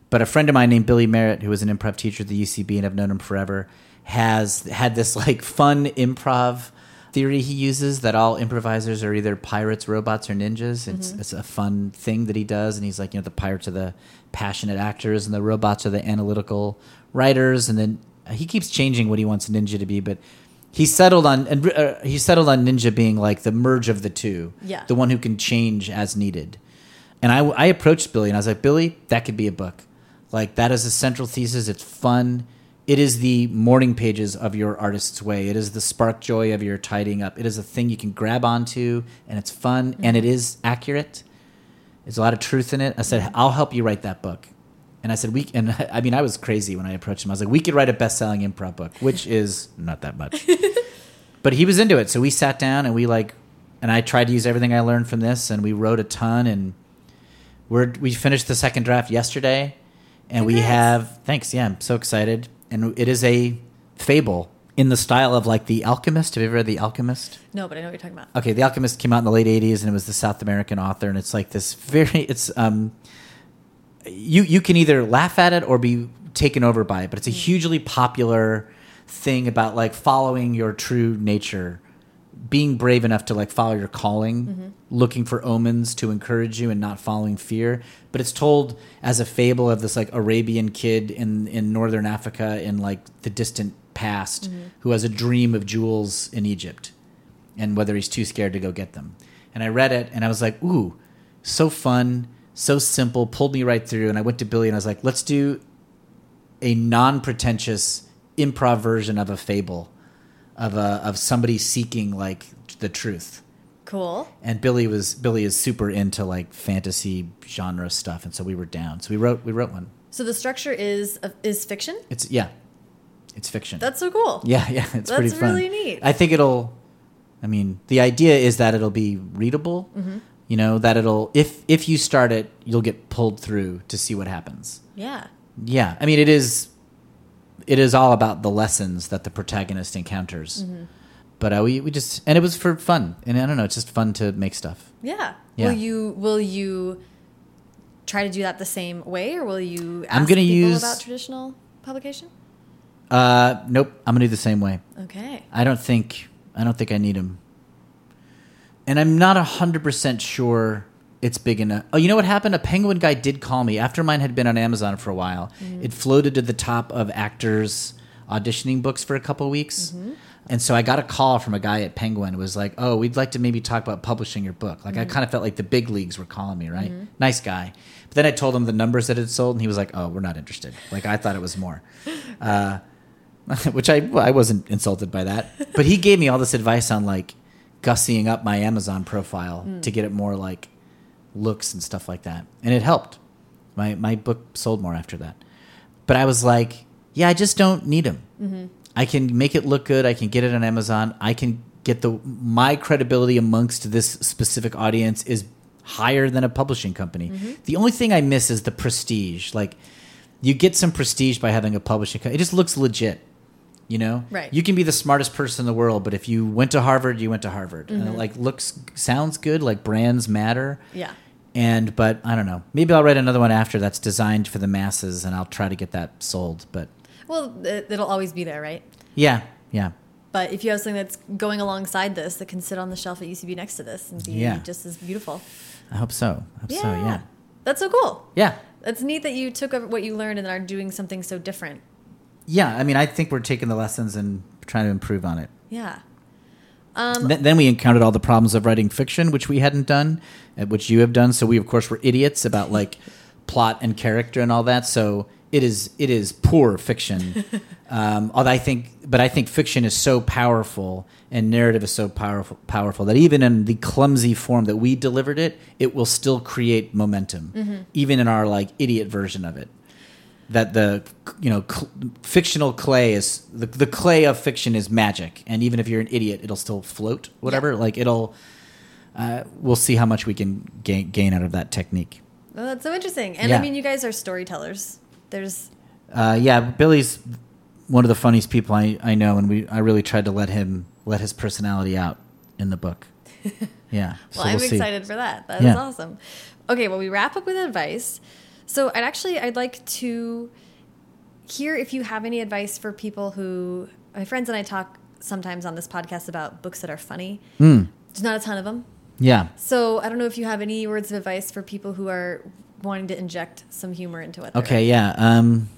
But a friend of mine named Billy Merritt, who was an improv teacher at the UCB and I've known him forever, has had this like fun improv theory he uses that all improvisers are either pirates, robots, or ninjas. It's, it's a fun thing that he does. And he's like, you know, the pirates are the passionate actors and the robots are the analytical writers. And then he keeps changing what he wants Ninja to be, but he settled on and uh, he settled on Ninja being like the merge of the two. Yeah. the one who can change as needed. And I, I approached Billy and I was like, Billy, that could be a book. Like that is a central thesis. It's fun. It is the morning pages of your artist's way. It is the spark joy of your tidying up. It is a thing you can grab onto, and it's fun, and it is accurate. There's a lot of truth in it. I said, I'll help you write that book. And I said, we, and I mean, I was crazy when I approached him. I was like, we could write a best selling improv book, which is not that much. but he was into it. So we sat down and we like, and I tried to use everything I learned from this and we wrote a ton and we're, we finished the second draft yesterday and we have, thanks. Yeah. I'm so excited. And it is a fable in the style of like The Alchemist. Have you ever read The Alchemist? No, but I know what you're talking about. Okay, The Alchemist came out in the late '80s, and it was the South American author, and it's like this very it's um you you can either laugh at it or be taken over by it, but it's a hugely popular thing about like following your true nature, being brave enough to like follow your calling, mm-hmm. looking for omens to encourage you and not following fear. But it's told as a fable of this like Arabian kid in in northern Africa in like the distant past mm-hmm. who has a dream of jewels in Egypt and whether he's too scared to go get them. And I read it and I was like, ooh, so fun, so simple, pulled me right through. And I went to Billy and I was like, let's do a non pretentious improv version of a fable of a of somebody seeking like the truth. Cool. And Billy was Billy is super into like fantasy genre stuff, and so we were down. So we wrote we wrote one. So the structure is is fiction. It's yeah, it's fiction. That's so cool. Yeah, yeah, it's pretty That's fun. really neat. I think it'll. I mean, the idea is that it'll be readable. Mm-hmm. You know that it'll if if you start it, you'll get pulled through to see what happens. Yeah. Yeah, I mean, it is. It is all about the lessons that the protagonist encounters. Mm-hmm. But uh, we we just and it was for fun, and I don't know, it's just fun to make stuff. Yeah. Yeah. Will you will you try to do that the same way, or will you ask I'm gonna use- about traditional publication? Uh, nope, I'm gonna do the same way. Okay. I don't think I don't think I need them. And I'm not a hundred percent sure it's big enough. Oh, you know what happened? A penguin guy did call me after mine had been on Amazon for a while. Mm-hmm. It floated to the top of actors auditioning books for a couple weeks. Mm-hmm. And so I got a call from a guy at Penguin. It was like, "Oh, we'd like to maybe talk about publishing your book." Like I mm-hmm. kind of felt like the big leagues were calling me, right? Nice guy. But then I told him the numbers that it sold, and he was like, "Oh, we're not interested." Like I thought it was more. Uh, which I well, I wasn't insulted by that, but he gave me all this advice on like gussying up my Amazon profile mm. to get it more like looks and stuff like that, and it helped. My my book sold more after that, but I was like, yeah, I just don't need them. Mm-hmm. I can make it look good. I can get it on Amazon. I can get the my credibility amongst this specific audience is higher than a publishing company. Mm-hmm. The only thing I miss is the prestige. Like you get some prestige by having a publishing company. It just looks legit. You know, Right. You can be the smartest person in the world, but if you went to Harvard, you went to Harvard, and it mm-hmm. like looks sounds good. Like brands matter. Yeah. And but I don't know. Maybe I'll write another one after that's designed for the masses, and I'll try to get that sold. But Well, it, it'll always be there, right? yeah, yeah, But if you have something that's going alongside this that can sit on the shelf at UCB next to this and be Yeah. just as beautiful. I hope so. I hope so. Yeah, That's so cool. yeah, It's neat that you took what you learned and are doing something so different. yeah. I mean, I think we're taking the lessons and trying to improve on it. Yeah. Um, Th- then we encountered all the problems of writing fiction, which we hadn't done, uh, which you have done. So we, of course, were idiots about like plot and character and all that. So it is it is poor fiction. um, although I think, but I think fiction is so powerful and narrative is so powerful powerful that even in the clumsy form that we delivered it, it will still create momentum, even in our like idiot version of it. That the you know cl- fictional clay is the, the clay of fiction is magic, and even if you're an idiot, it'll still float. Whatever, like it'll. Uh, we'll see how much we can gain, gain out of that technique. well, that's so interesting. And Yeah. I mean, you guys are storytellers. There's, Uh, yeah, Billy's one of the funniest people I, I know, and we I really tried to let him let his personality out in the book. Yeah, so well, I'm we'll see. excited for that. That is Yeah. awesome. Okay, well, we wrap up with advice. So I'd actually, I'd like to hear if you have any advice for people who, my friends and I talk sometimes on this podcast about books that are funny. Mm, There's not a ton of them. yeah, So I don't know if you have any words of advice for people who are wanting to inject some humor into it. okay, yeah. Um,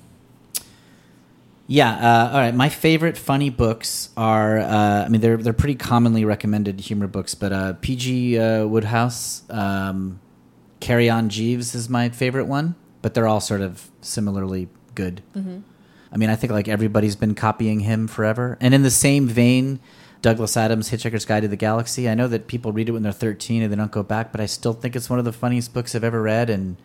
Yeah. Uh, all right. My favorite funny books are. Uh, I mean, they're they're pretty commonly recommended humor books, but uh, P.G. Uh, Wodehouse, um, Carry On Jeeves is my favorite one. But they're all sort of similarly good. I mean, I think like everybody's been copying him forever. And in the same vein, Douglas Adams' Hitchhiker's Guide to the Galaxy. I know that people read it when they're 13 and they don't go back, but I still think it's one of the funniest books I've ever read, and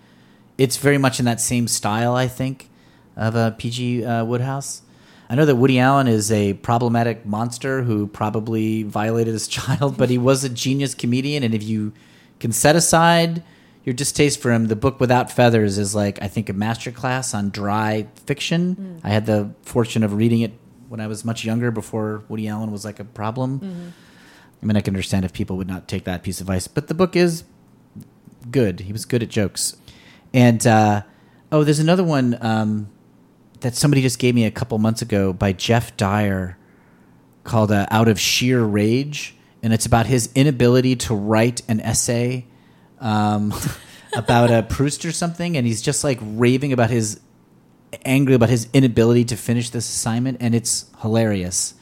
it's very much in that same style. I think of a P.G. Uh, Wodehouse. I know that Woody Allen is a problematic monster who probably violated his child, but he was a genius comedian, and if you can set aside your distaste for him, the book Without Feathers is like I think a masterclass on dry fiction. I had the fortune of reading it when I was much younger, before Woody Allen was like a problem. I mean, I can understand if people would not take that piece of advice, but the book is good. He was good at jokes. And uh, oh, there's another one um, that somebody just gave me a couple months ago by Geoff Dyer called uh, Out of Sheer Rage. And it's about his inability to write an essay um, about a Proust or something. And he's just like raving about his angry about his inability to finish this assignment. And it's hilarious.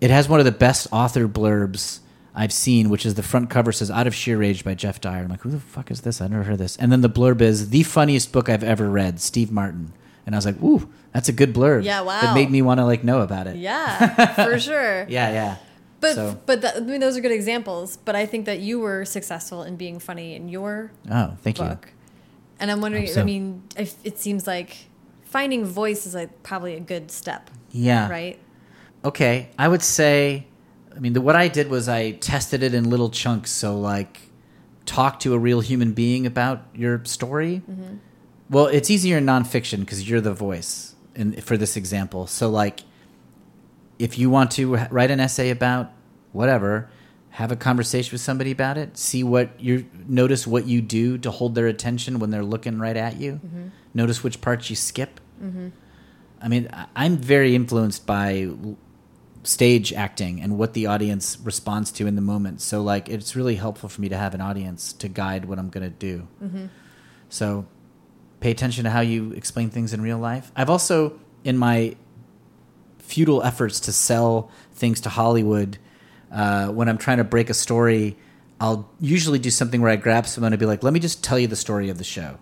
It has one of the best author blurbs I've seen, which is the front cover says "Out of Sheer Rage" by Geoff Dyer. I'm like, who the fuck is this? I never heard this. And then the blurb is the funniest book I've ever read, Steve Martin. And I was like, ooh, that's a good blurb. Yeah, wow. That made me want to like know about it. Yeah, for sure. yeah, yeah. But So- but I mean, those are good examples. But I think that you were successful in being funny in your Oh, thank book, you. and I'm wondering. Hope so. I mean, if, it seems like finding voice is like probably a good step, Yeah. right? Okay, I would say, I mean, the, what I did was I tested it in little chunks. So, like, talk to a real human being about your story. Mm-hmm. Well, it's easier in nonfiction because you're the voice in, for this example. So, like, if you want to write an essay about whatever, have a conversation with somebody about it. See what you notice what you do to hold their attention when they're looking right at you. Mm-hmm. Notice which parts you skip. Mm-hmm. I mean, I- I'm very influenced by stage acting and what the audience responds to in the moment. So, like, it's really helpful for me to have an audience to guide what I'm going to do. Mm-hmm. So, pay attention to how you explain things in real life. I've also, in my futile efforts to sell things to Hollywood, uh, when I'm trying to break a story, I'll usually do something where I grab someone and be like, let me just tell you the story of the show.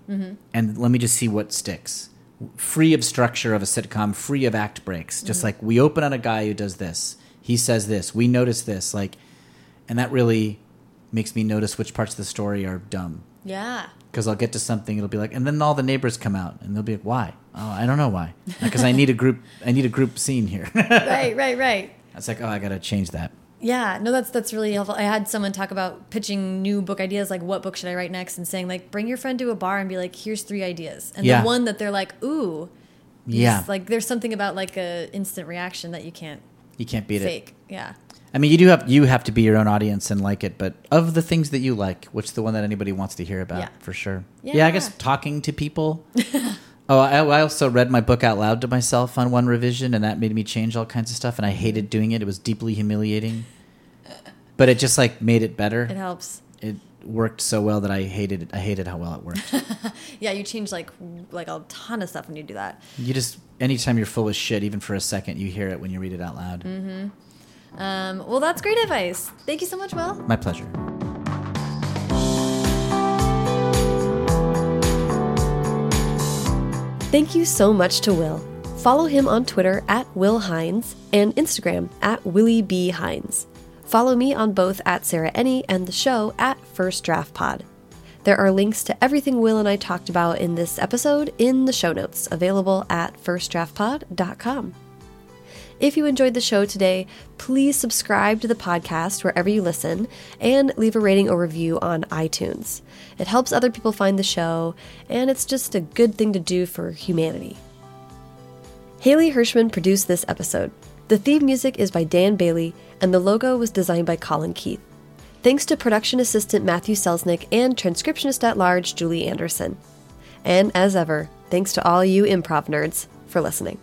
And let me just see what sticks. Free of structure of a sitcom, free of act breaks. Just like we open on a guy who does this. He says this. We notice this. Like, and that really makes me notice which parts of the story are dumb Yeah. because I'll get to something. It'll be like, and then all the neighbors come out, and they'll be like, "Why? Oh, I don't know why. Because I need a group. I need a group scene here." right, right, right. It's like, oh, I gotta change that. Yeah, no, that's that's really helpful. I had someone talk about pitching new book ideas, like what book should I write next, and saying like, bring your friend to a bar and be like, here's three ideas, and Yeah. the one that they're like, ooh, Yeah. like there's something about like a instant reaction that you can't You can't beat it. fake. Yeah, I mean, you do have you have to be your own audience and like it, but of the things that you like, which the one that anybody wants to hear about Yeah. for sure. Yeah. Yeah. I guess talking to people. oh, I, I also read my book out loud to myself on one revision, and that made me change all kinds of stuff, and I mm-hmm. hated doing it. It was deeply humiliating, but it just like made it better. it helps. it worked so well that I hated it. I hated how well it worked. Yeah, you change like like a ton of stuff when you do that. you just anytime you're full of shit, even for a second, you hear it when you read it out loud. Mm-hmm. Um, well, that's great advice. Thank you so much, Will. My pleasure. Thank you so much to Will. Follow him on Twitter at Will Hines and Instagram at Willie B. Hines. Follow me on both at Sarah Enni and the show at First Draft Pod. There are links to everything Will and I talked about in this episode in the show notes, available at firstdraftpod.com. If you enjoyed the show today, please subscribe to the podcast wherever you listen and leave a rating or review on iTunes. It helps other people find the show, and it's just a good thing to do for humanity. Haley Hirschman produced this episode. The theme music is by Dan Bailey, and the logo was designed by Colin Keith. Thanks to production assistant Matthew Selznick and transcriptionist at large Julie Anderson. And as ever, thanks to all you improv nerds for listening.